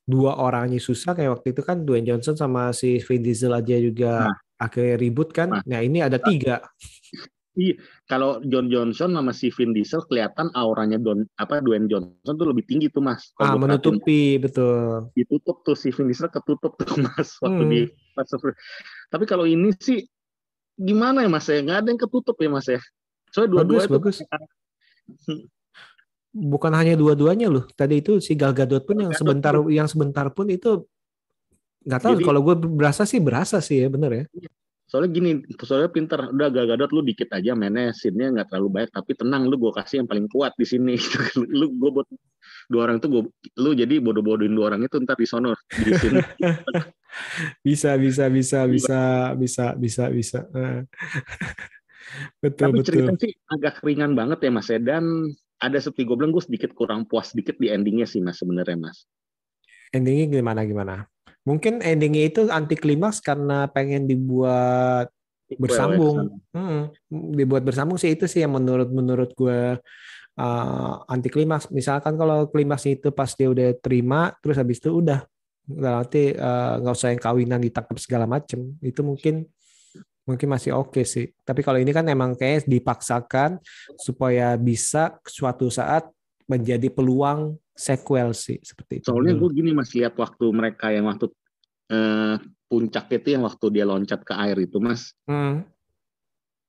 dua orangnya susah kayak waktu itu kan Dwayne Johnson sama si Vin Diesel aja juga Nah. akhirnya ribut kan. Nah. Nah, ini ada tiga. Iya, kalau John Johnson sama si Vin Diesel kelihatan auranya Don apa Dwayne Johnson tuh lebih tinggi tuh, Mas. Ah, Kalau gua perhatiin. menutupi, betul. ditutup tuh si Vin Diesel ketutup tuh [LAUGHS] mas waktu Hmm. di Furious. Tapi kalau ini sih gimana ya mas ya nggak ada yang ketutup ya mas ya. Soalnya dua-dua Bagus, itu bagus. [LAUGHS] Bukan hanya dua-duanya loh. Tadi itu si Gal Gadot pun yang Gadot sebentar yang sebentar pun itu nggak tahu. Jadi- Kalau gue berasa sih berasa sih ya bener ya. Soalnya gini soalnya pinter udah Gal Gadot lu dikit aja mainnya scene-nya nggak terlalu baik tapi tenang lu gue kasih yang paling kuat di sini [LAUGHS] lu gue buat dua orang itu gue lu jadi bodoh-bodohin dua orang itu ntar di sono di sini Bisa, bisa, bisa, bisa, bisa, bisa, bisa. [LAUGHS] Betul, tapi betul. cerita sih agak ringan banget ya mas ya dan ada seperti gue bilang gue sedikit kurang puas sedikit di endingnya sih mas sebenarnya mas Endingnya gimana gimana? Mungkin endingnya itu anti klimaks karena pengen dibuat bersambung. Hmm, dibuat bersambung sih itu sih yang menurut menurut gue uh, anti klimaks. Misalkan kalau klimaks itu pas dia udah terima, terus habis itu udah berarti uh, nggak usah yang kawinan ditangkap segala macem. Itu mungkin mungkin masih oke sih. Tapi kalau ini kan emang kayak dipaksakan supaya bisa suatu saat menjadi peluang sequel sih seperti itu. Soalnya gue gini mas lihat waktu mereka yang waktu eh, puncak itu yang waktu dia loncat ke air itu mas. Hmm,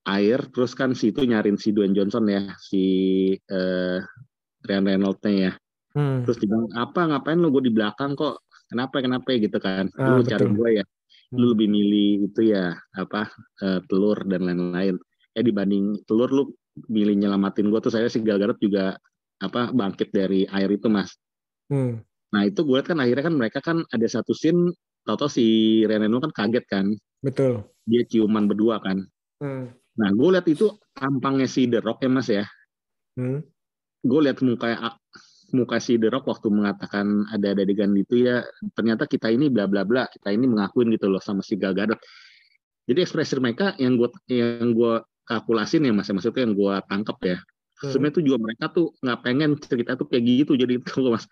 air terus kan si itu nyariin si Dwayne Johnson ya si eh, Ryan Reynolds-nya ya. Hmm, terus dia bilang apa ngapain lu? Gue di belakang kok. Kenapa kenapa? gitu kan. Ah, lu cari gue ya? Lu Hmm. lebih milih itu ya apa eh, telur dan lain-lain. Ya dibanding telur lu milih nyelamatin gue tuh saya si Gal Gadot juga apa bangkit dari air itu mas hmm. Nah itu gue lihat kan akhirnya kan mereka kan ada satu scene tau-tau si Reneno kan kaget kan betul. dia ciuman berdua kan. Hmm, Nah gue lihat itu tampangnya si The Rock ya mas ya. hmm, Gue lihat muka muka si The Rock waktu mengatakan ada ada adegan itu ya ternyata kita ini bla bla bla kita ini mengakuin gitu loh sama si Gal Gadot. Jadi ekspresi mereka yang gue yang gue kalkulasin ya mas, ya, maksudnya yang gue tangkap ya. Hmm. Sebenarnya tuh juga mereka tuh nggak pengen cerita tuh kayak gitu jadi [LAUGHS] kalau mas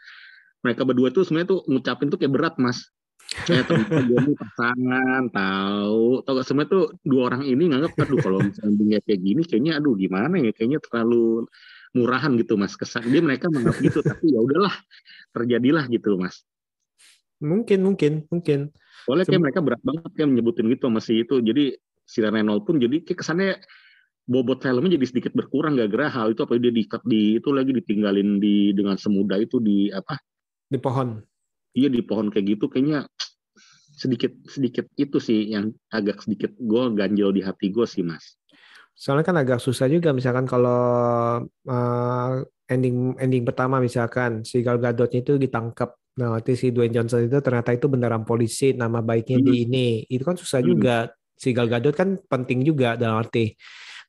mereka berdua tuh sebenarnya tuh ngucapin tuh kayak berat mas. Kayak ini pasangan tahu tau gak sebenarnya tuh dua orang ini nganggap aduh kalau misalnya kayak gini kayaknya aduh gimana ya kayaknya terlalu murahan gitu mas kesan dia mereka menganggap gitu tapi ya udahlah terjadilah gitu mas mungkin, mungkin, mungkin. soalnya kayak Sem- mereka berat banget kayak menyebutin gitu masih itu jadi si Reynolds pun jadi kayak kesannya bobot filmnya jadi sedikit berkurang gak gara hal itu apa dia diikat di itu lagi ditinggalin di dengan semudah itu di apa Di pohon. iya di pohon kayak gitu kayaknya sedikit sedikit itu sih yang agak sedikit gue ganjel di hati gue sih mas Soalnya kan agak susah juga misalkan kalau uh, ending ending pertama misalkan si Gal Gadotnya itu ditangkap. Nah, nanti si Dwayne Johnson itu ternyata itu beneran polisi, nama baiknya di ini. Itu kan susah Hmm. juga. Si Gal Gadot kan penting juga dalam arti.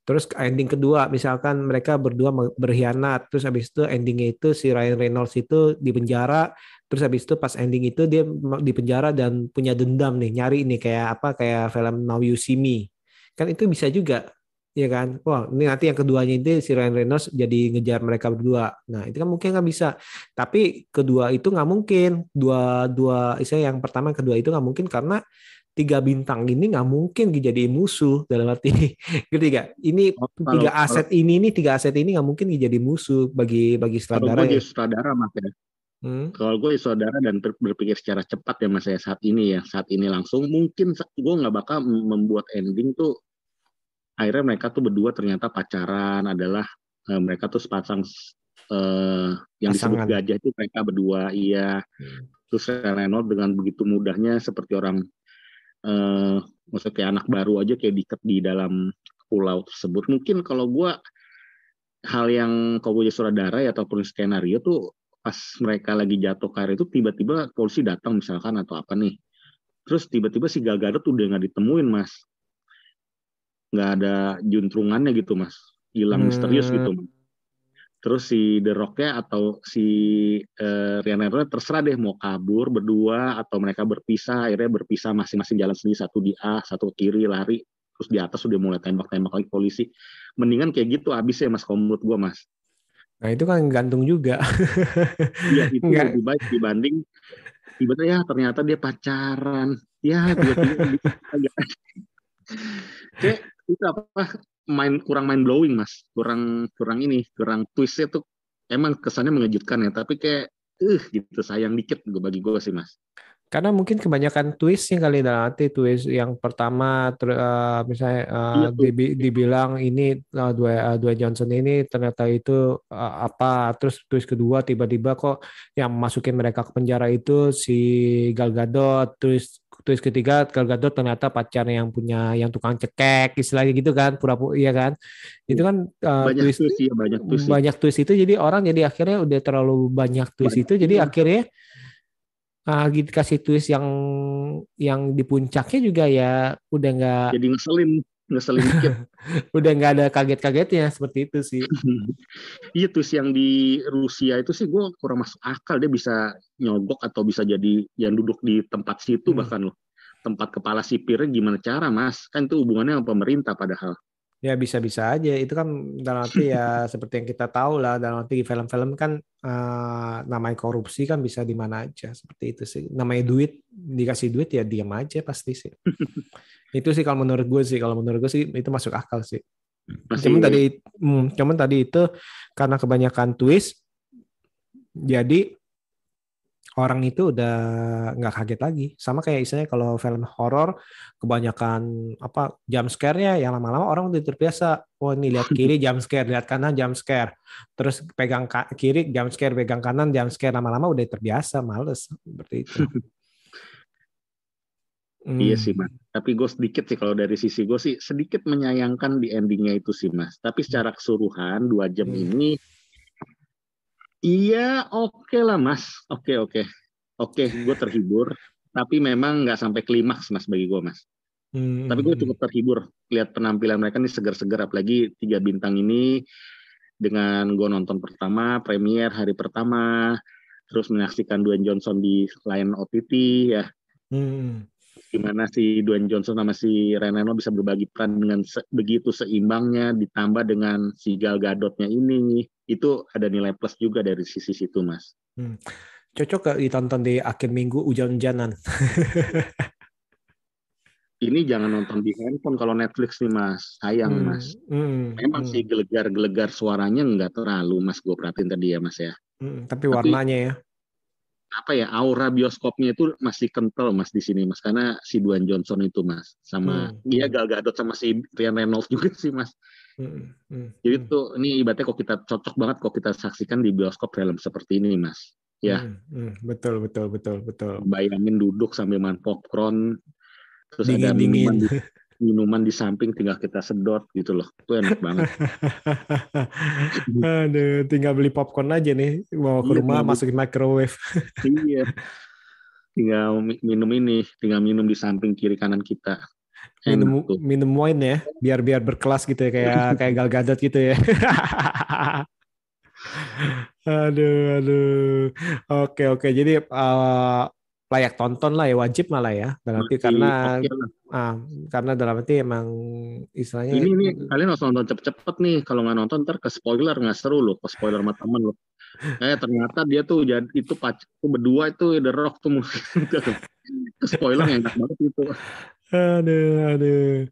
Terus ending kedua misalkan mereka berdua berkhianat, terus habis itu endingnya itu si Ryan Reynolds itu di penjara, terus habis itu pas ending itu dia di penjara dan punya dendam nih, nyari nih kayak apa kayak film Now You See Me. Kan itu bisa juga Iya kan? Wah, ini nanti yang keduanya itu si Ryan Reynolds jadi ngejar mereka berdua. Nah, itu kan mungkin nggak bisa. Tapi kedua itu nggak mungkin. Dua dua istilah yang pertama kedua itu nggak mungkin karena tiga bintang ini nggak mungkin dijadiin musuh dalam arti [LAUGHS] ngerti nggak? Ini Oh, kalau- tiga aset ini nih tiga aset ini nggak mungkin jadi musuh bagi bagi kalau sutradara gue ya. sutradara mas ya Hmm, kalau gue saudara dan ber- berpikir secara cepat ya mas ya saat ini ya saat ini langsung mungkin gue nggak bakal membuat ending tuh akhirnya mereka tuh berdua ternyata pacaran adalah eh, mereka tuh sepasang eh, yang disebut Pasangan. gajah itu mereka berdua iya Hmm. terus Reynolds dengan begitu mudahnya seperti orang eh, maksudnya kayak anak baru aja kayak diikat di dalam pulau tersebut mungkin kalau gue hal yang kalau gue jadi saudara ya ataupun skenario tuh pas mereka lagi jatuh ke air itu tiba-tiba polisi datang misalkan atau apa nih terus tiba-tiba si Gal Gadot udah nggak ditemuin mas nggak ada juntrungannya gitu mas hilang Hmm. misterius gitu Mas. Terus si The Rock-nya atau si eh, Ryan Reynolds terserah deh mau kabur berdua atau mereka berpisah akhirnya berpisah masing-masing jalan sendiri satu di A satu ke kiri lari terus di atas udah mulai tembak-tembak lagi polisi. Mendingan kayak gitu abis ya mas kalau menurut gue mas. Nah itu kan gantung juga. [LAUGHS] Iya itu Nggak. lebih baik dibanding tiba-tiba ya ternyata dia pacaran. Ya tiba-tiba kayak [LAUGHS] itu apa main kurang main blowing mas. Kurang kurang ini kurang twistnya tuh emang kesannya mengejutkan ya tapi kayak eh gitu sayang dikit gue bagi gue sih mas. Karena mungkin kebanyakan twistnya kali dalam arti twist yang pertama ter- eh, misalnya eh, Iya, dibi- dibilang ini eh, dua eh, dua Johnson ini ternyata itu eh, apa terus twist kedua tiba-tiba kok yang masukin mereka ke penjara itu si Gal Gadot twist twist ketiga Gal Gadot ternyata pacarnya yang punya yang tukang cekek istilahnya gitu kan pura-pura iya kan itu kan eh, banyak twist twist ya banyak twist ya. banyak twist itu jadi orang jadi akhirnya udah terlalu banyak twist Banyak, itu jadi iya. akhirnya ah gitu kasih twist yang yang di puncaknya juga ya udah nggak jadi ngeselin ngeselin dikit. [LAUGHS] Udah nggak ada kaget-kagetnya seperti itu sih. [LAUGHS] Iya twist yang di Rusia itu sih gue kurang masuk akal. Dia bisa nyogok atau bisa jadi yang duduk di tempat situ Hmm. bahkan loh. Tempat kepala sipirnya gimana cara mas? Kan itu hubungannya sama pemerintah padahal ya bisa-bisa aja. Itu kan dalam arti ya [LAUGHS] seperti yang kita tahu lah dalam arti di film-film kan eh, namanya korupsi kan bisa di mana aja. Seperti itu sih. Namanya duit dikasih duit ya diam aja pasti sih. [LAUGHS] Itu sih kalau menurut gue sih. Kalau menurut gue sih itu masuk akal sih. Masih Cuman tadi, hmm, cuman tadi itu karena kebanyakan twist, jadi orang itu udah nggak kaget lagi. Sama kayak istilahnya kalau film horor kebanyakan apa jump scare-nya yang lama-lama orang udah terbiasa. Oh ini lihat kiri [LAUGHS] jump scare, lihat kanan jump scare. Terus pegang kiri jump scare, pegang kanan jump scare. Lama-lama udah terbiasa, males seperti itu. [LAUGHS] Iya Hmm. sih mas. Tapi gue sedikit sih kalau dari sisi gue sih sedikit menyayangkan di endingnya itu sih mas. Tapi secara keseluruhan dua jam Hmm. ini, iya oke lah mas. Oke oke oke. Gue terhibur. Tapi memang nggak sampai klimaks mas bagi gue mas. Hmm. Tapi gue cukup terhibur lihat penampilan mereka nih segar-segar apalagi tiga bintang ini dengan gue nonton pertama premier hari pertama terus menyaksikan Dwayne Johnson di layar OTT ya Hmm. gimana si Dwayne Johnson sama si Reynolds bisa berbagi peran dengan se- begitu seimbangnya ditambah dengan si Gal Gadotnya ini itu ada nilai plus juga dari sisi situ mas. Cocok gak ditonton di akhir minggu hujan-hujanan? [LAUGHS] ini jangan nonton di handphone kalau Netflix nih mas. Sayang Hmm, mas. Hmm, memang hmm, sih gelegar-gelegar suaranya nggak terlalu mas. Gue perhatiin tadi ya mas ya. Hmm, tapi warnanya ya. Apa ya aura bioskopnya itu masih kental mas di sini mas karena si Dwayne Johnson itu mas sama Hmm. dia Gal Gadot sama si Ryan Reynolds [LAUGHS] juga sih mas Hmm, hmm, jadi hmm, tuh ini ibaratnya kok kita cocok banget kok kita saksikan di bioskop film seperti ini mas ya hmm, hmm, betul betul betul betul. bayangin duduk sambil makan popcorn terus ada Dingin dingin. minuman [LAUGHS] minuman di samping tinggal kita sedot gitu loh itu enak banget [LAUGHS] Aduh, tinggal beli popcorn aja nih, bawa ke Iya, rumah, tinggal masukin microwave. [LAUGHS] iya tinggal mi- minum ini tinggal minum di samping kiri kanan kita Minum tuh minum wine ya, biar biar berkelas gitu ya, kayak [LAUGHS] kayak Gal Gadot gitu ya. aduh, aduh. Oke, oke. Jadi eh, layak tonton lah ya, wajib malah ya. Dalam arti karena ah, karena dalam arti emang istilahnya ini nih kalian harus nonton cepet-cepet nih. Kalau nggak nonton ntar ke spoiler nggak seru loh ke spoiler sama temen loh. [LAUGHS] Eh ternyata dia tuh jadi itu pac itu berdua itu The Rock tuh [LAUGHS] ke spoiler yang enak banget itu. Aduh, aduh.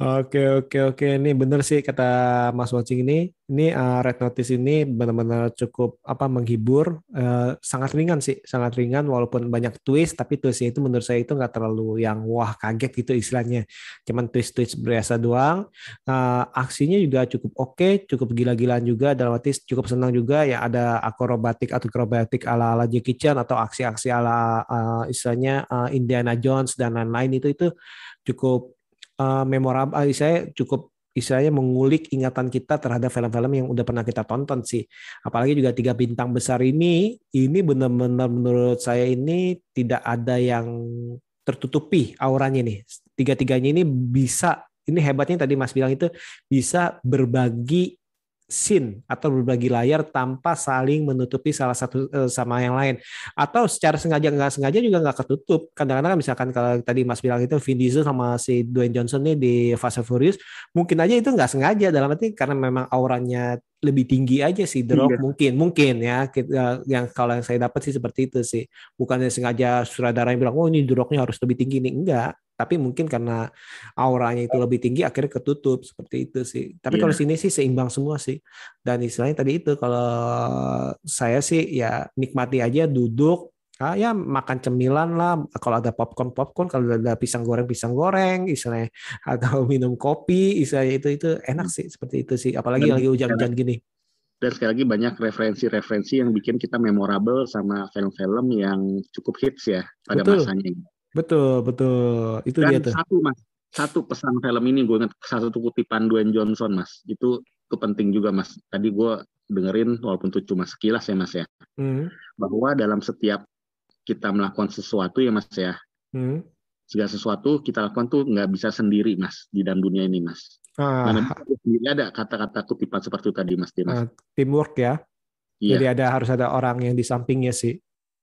Oke, oke, oke. Ini bener sih kata Mas Watching ini. Ini uh, Red Notice ini benar-benar cukup apa menghibur, uh, sangat ringan sih, sangat ringan walaupun banyak twist, tapi twistnya itu menurut saya itu nggak terlalu yang wah kaget gitu istilahnya. Cuman twist-twist biasa doang. Uh, aksinya juga cukup oke, cukup gila-gilaan juga. Dalam arti cukup senang juga ya ada akrobatik atau akrobatik ala-ala Jackie Chan atau aksi-aksi ala uh, istilahnya uh, Indiana Jones dan lain-lain itu itu cukup uh, memorable uh, saya cukup istilahnya mengulik ingatan kita terhadap film-film yang udah pernah kita tonton sih. Apalagi juga tiga bintang besar ini ini benar-benar menurut saya ini tidak ada yang tertutupi auranya nih. Tiga-tiganya ini bisa ini hebatnya tadi Mas bilang itu bisa berbagi scene atau berbagi layar tanpa saling menutupi salah satu uh, sama yang lain. Atau secara sengaja nggak sengaja juga nggak ketutup. Kadang-kadang misalkan kalau tadi Mas bilang itu Vin Diesel sama si Dwayne Johnson nih di Fast and Furious mungkin aja itu nggak sengaja. Dalam arti karena memang auranya lebih tinggi aja sih The Rock iya. mungkin mungkin ya. Kita, yang kalau yang saya dapat sih seperti itu sih. Bukannya sengaja sutradara yang bilang oh ini The Rocknya harus lebih tinggi. Nih enggak tapi mungkin karena auranya itu lebih tinggi akhirnya ketutup seperti itu sih. Tapi yeah. kalau sini sih seimbang semua sih. Dan istilahnya tadi itu kalau saya sih ya nikmati aja duduk ah, ya makan cemilan lah. Kalau ada popcorn popcorn. Kalau ada pisang goreng pisang goreng istilahnya. Atau [LAUGHS] minum kopi istilahnya itu itu enak sih seperti itu sih. Apalagi dan, lagi hujan-hujan gini. dan sekali lagi banyak referensi-referensi yang bikin kita memorable sama film-film yang cukup hits ya pada Betul. masanya Betul, betul. Itu Dan dia tuh. Satu mas, satu pesan film ini gue ingat satu kutipan Dwayne Johnson mas. Itu itu penting juga mas. Tadi gue dengerin walaupun itu cuma sekilas ya mas ya. Hmm. Bahwa dalam setiap kita melakukan sesuatu ya mas ya. Hmm. Segala sesuatu kita lakukan tuh nggak bisa sendiri mas di dalam dunia ini mas. Ah. Mana ada kata-kata kutipan seperti itu tadi mas. Dimas. Uh, teamwork ya. Iya. Jadi ada harus ada orang yang di sampingnya sih.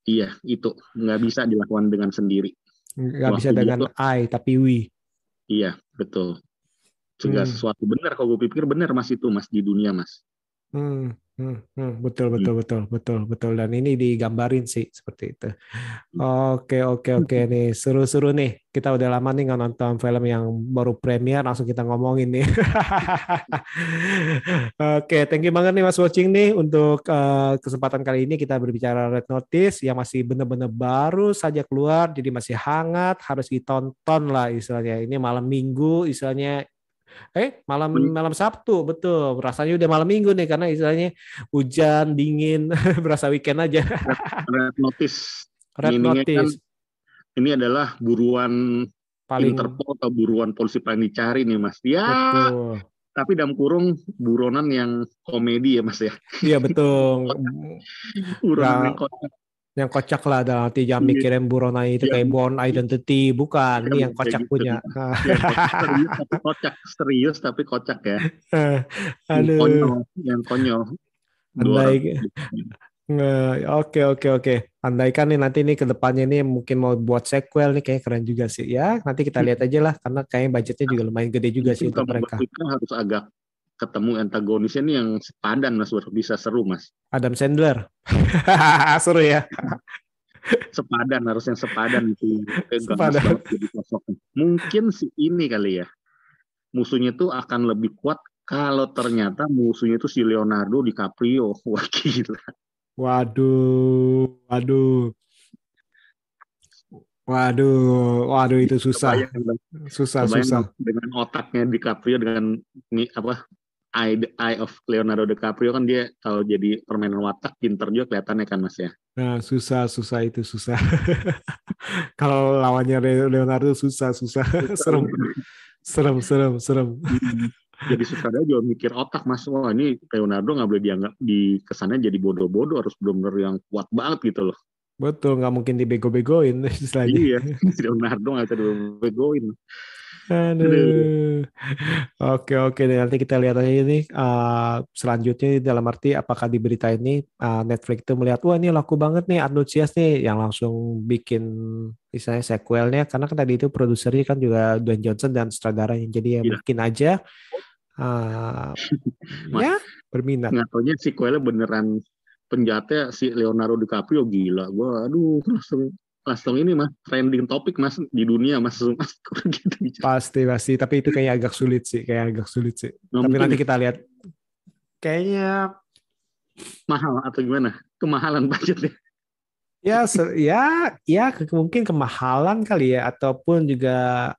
Iya, itu nggak bisa dilakukan dengan sendiri. Nggak bisa dengan I tapi we. Iya, betul. Segala hmm. sesuatu benar kalau gue pikir benar Mas itu Mas di dunia Mas. Hmm. Hmm, hmm, betul betul hmm. betul betul betul dan ini digambarin sih seperti itu. Oke oke oke nih seru-seru nih kita udah lama nih nggak nonton film yang baru premier langsung kita ngomongin nih. [LAUGHS] oke thank you banget nih Mas Watching nih untuk uh, kesempatan kali ini kita berbicara Red Notice yang masih benar-benar baru saja keluar jadi masih hangat harus ditonton lah istilahnya ini malam minggu istilahnya Eh, malam malam Sabtu, betul. Rasanya udah malam Minggu nih karena istilahnya hujan, dingin, [LAUGHS] berasa weekend aja. Red notice. [LAUGHS] Red ini kan notice. Kan, ini adalah buruan paling Interpol atau buruan polisi paling dicari nih, Mas. Ya. Betul. Tapi dalam kurung buronan yang komedi ya, Mas ya. Iya, betul. [LAUGHS] buronan yang yang kocak lah dalam arti jangan iya. mikirin Burona itu kayak Born Identity. Bukan ini yang kocak gitu. punya. Ya, serius, tapi kocak. Serius tapi kocak ya. [LAUGHS] Aduh. konyol, yang konyol. Andai oke oke oke. Andaikan nih nanti nih ke depannya nih mungkin mau buat sequel nih kayak keren juga sih ya. Nanti kita lihat aja lah karena kayaknya budgetnya juga lumayan gede juga sih untuk mereka. Harus agak ketemu antagonisnya nih yang sepadan mas baru bisa seru mas. Adam Sandler. [LAUGHS] Seru ya. Sepadan harus yang sepadan itu. Sepadan. mungkin si ini kali ya. Musuhnya tuh akan lebih kuat kalau ternyata musuhnya itu si Leonardo DiCaprio. [LAUGHS] Wah gila. Waduh waduh. Waduh, waduh itu susah, susah, susah. Dengan otaknya DiCaprio dengan ini apa eye the eye of Leonardo DiCaprio kan dia kalau jadi permainan watak pinter juga kelihatannya kan mas ya. Nah susah susah itu susah. [LAUGHS] kalau lawannya Leonardo susah susah serem serem serem serem. Hmm. jadi sutradara juga mikir otak mas wah ini Leonardo nggak boleh dianggap di kesannya jadi bodoh-bodoh harus benar-benar yang kuat banget gitu loh. Betul, nggak mungkin dibego-begoin [LAUGHS] istilahnya. Iya, [LAUGHS] Leonardo nggak bisa dibego-begoin. Aduh. Oke oke nanti kita lihat aja ini uh, selanjutnya dalam arti apakah di berita ini uh, Netflix itu melihat wah ini laku banget nih antusias nih yang langsung bikin misalnya sequelnya karena kan tadi itu produsernya kan juga Dwayne Johnson dan sutradaranya jadi ya, ya. mungkin aja uh, ya berminat. Nggak sequelnya beneran penjahatnya si Leonardo DiCaprio gila. Gua aduh langsung langsung ini mas trending topik mas di dunia mas mas [LAUGHS] gitu pasti pasti. Tapi itu kayak agak sulit sih kayak agak sulit sih. Nah, tapi nanti kita lihat. Kayaknya mahal atau gimana? Kemahalan budgetnya ya? Ya ya mungkin kemahalan kali ya ataupun juga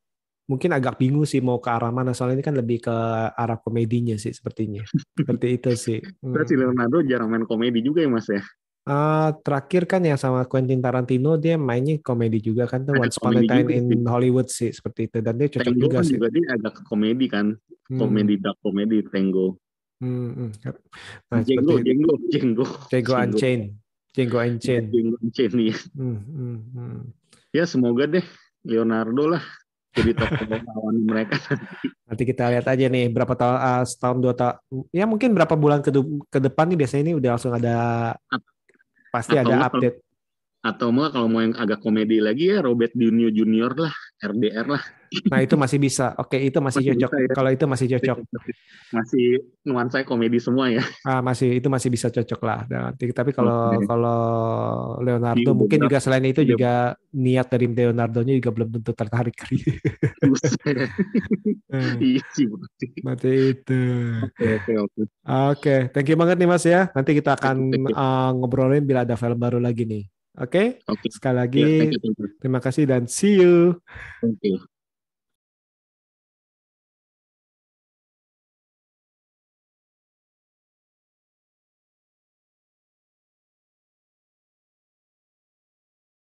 mungkin agak bingung sih mau ke arah mana. Soalnya ini kan lebih ke arah komedinya sih sepertinya. Seperti itu sih. [LAUGHS] Berarti hmm. Leonardo jarang main komedi juga ya mas ya Uh, terakhir kan yang sama Quentin Tarantino dia mainnya komedi juga kan tuh Once Upon a Time in sih. Hollywood sih seperti itu dan dia cocok Tango juga kan sih. juga dia agak komedi kan, hmm. komedi dark komedi Tango. Hmm, hmm. Nah, Django, Django, Django, Django Unchained, Django Unchained. Django Unchained nih. Hmm, hmm, hmm. Ya semoga deh Leonardo lah jadi tokoh [LAUGHS] lawan mereka. Nanti kita lihat aja nih berapa tahun uh, setahun dua tahun ya mungkin berapa bulan ke, ke depan nih biasanya ini udah langsung ada pasti Atau ada update. Atau mau kalau mau yang agak komedi lagi ya Robert Downey Junior lah, RDR lah. Nah itu masih bisa. Oke itu masih, Masih cocok. bisa ya. Kalau itu masih cocok. Masih nuansa komedi semua ya. Ah, masih itu masih bisa cocok lah. Nah, Nanti tapi kalau Oke. kalau Leonardo Iya, mungkin juga selain itu juga niat dari Leonardo-nya juga belum tentu tertarik kali. [LAUGHS] Hmm, Iya sih. itu. Oke oke oke. Oke, thank you banget nih Mas ya. Nanti kita akan uh, ngobrolin bila ada film baru lagi nih. Oke, Oke. sekali lagi thank you, thank you. terima kasih dan see you. Thank you.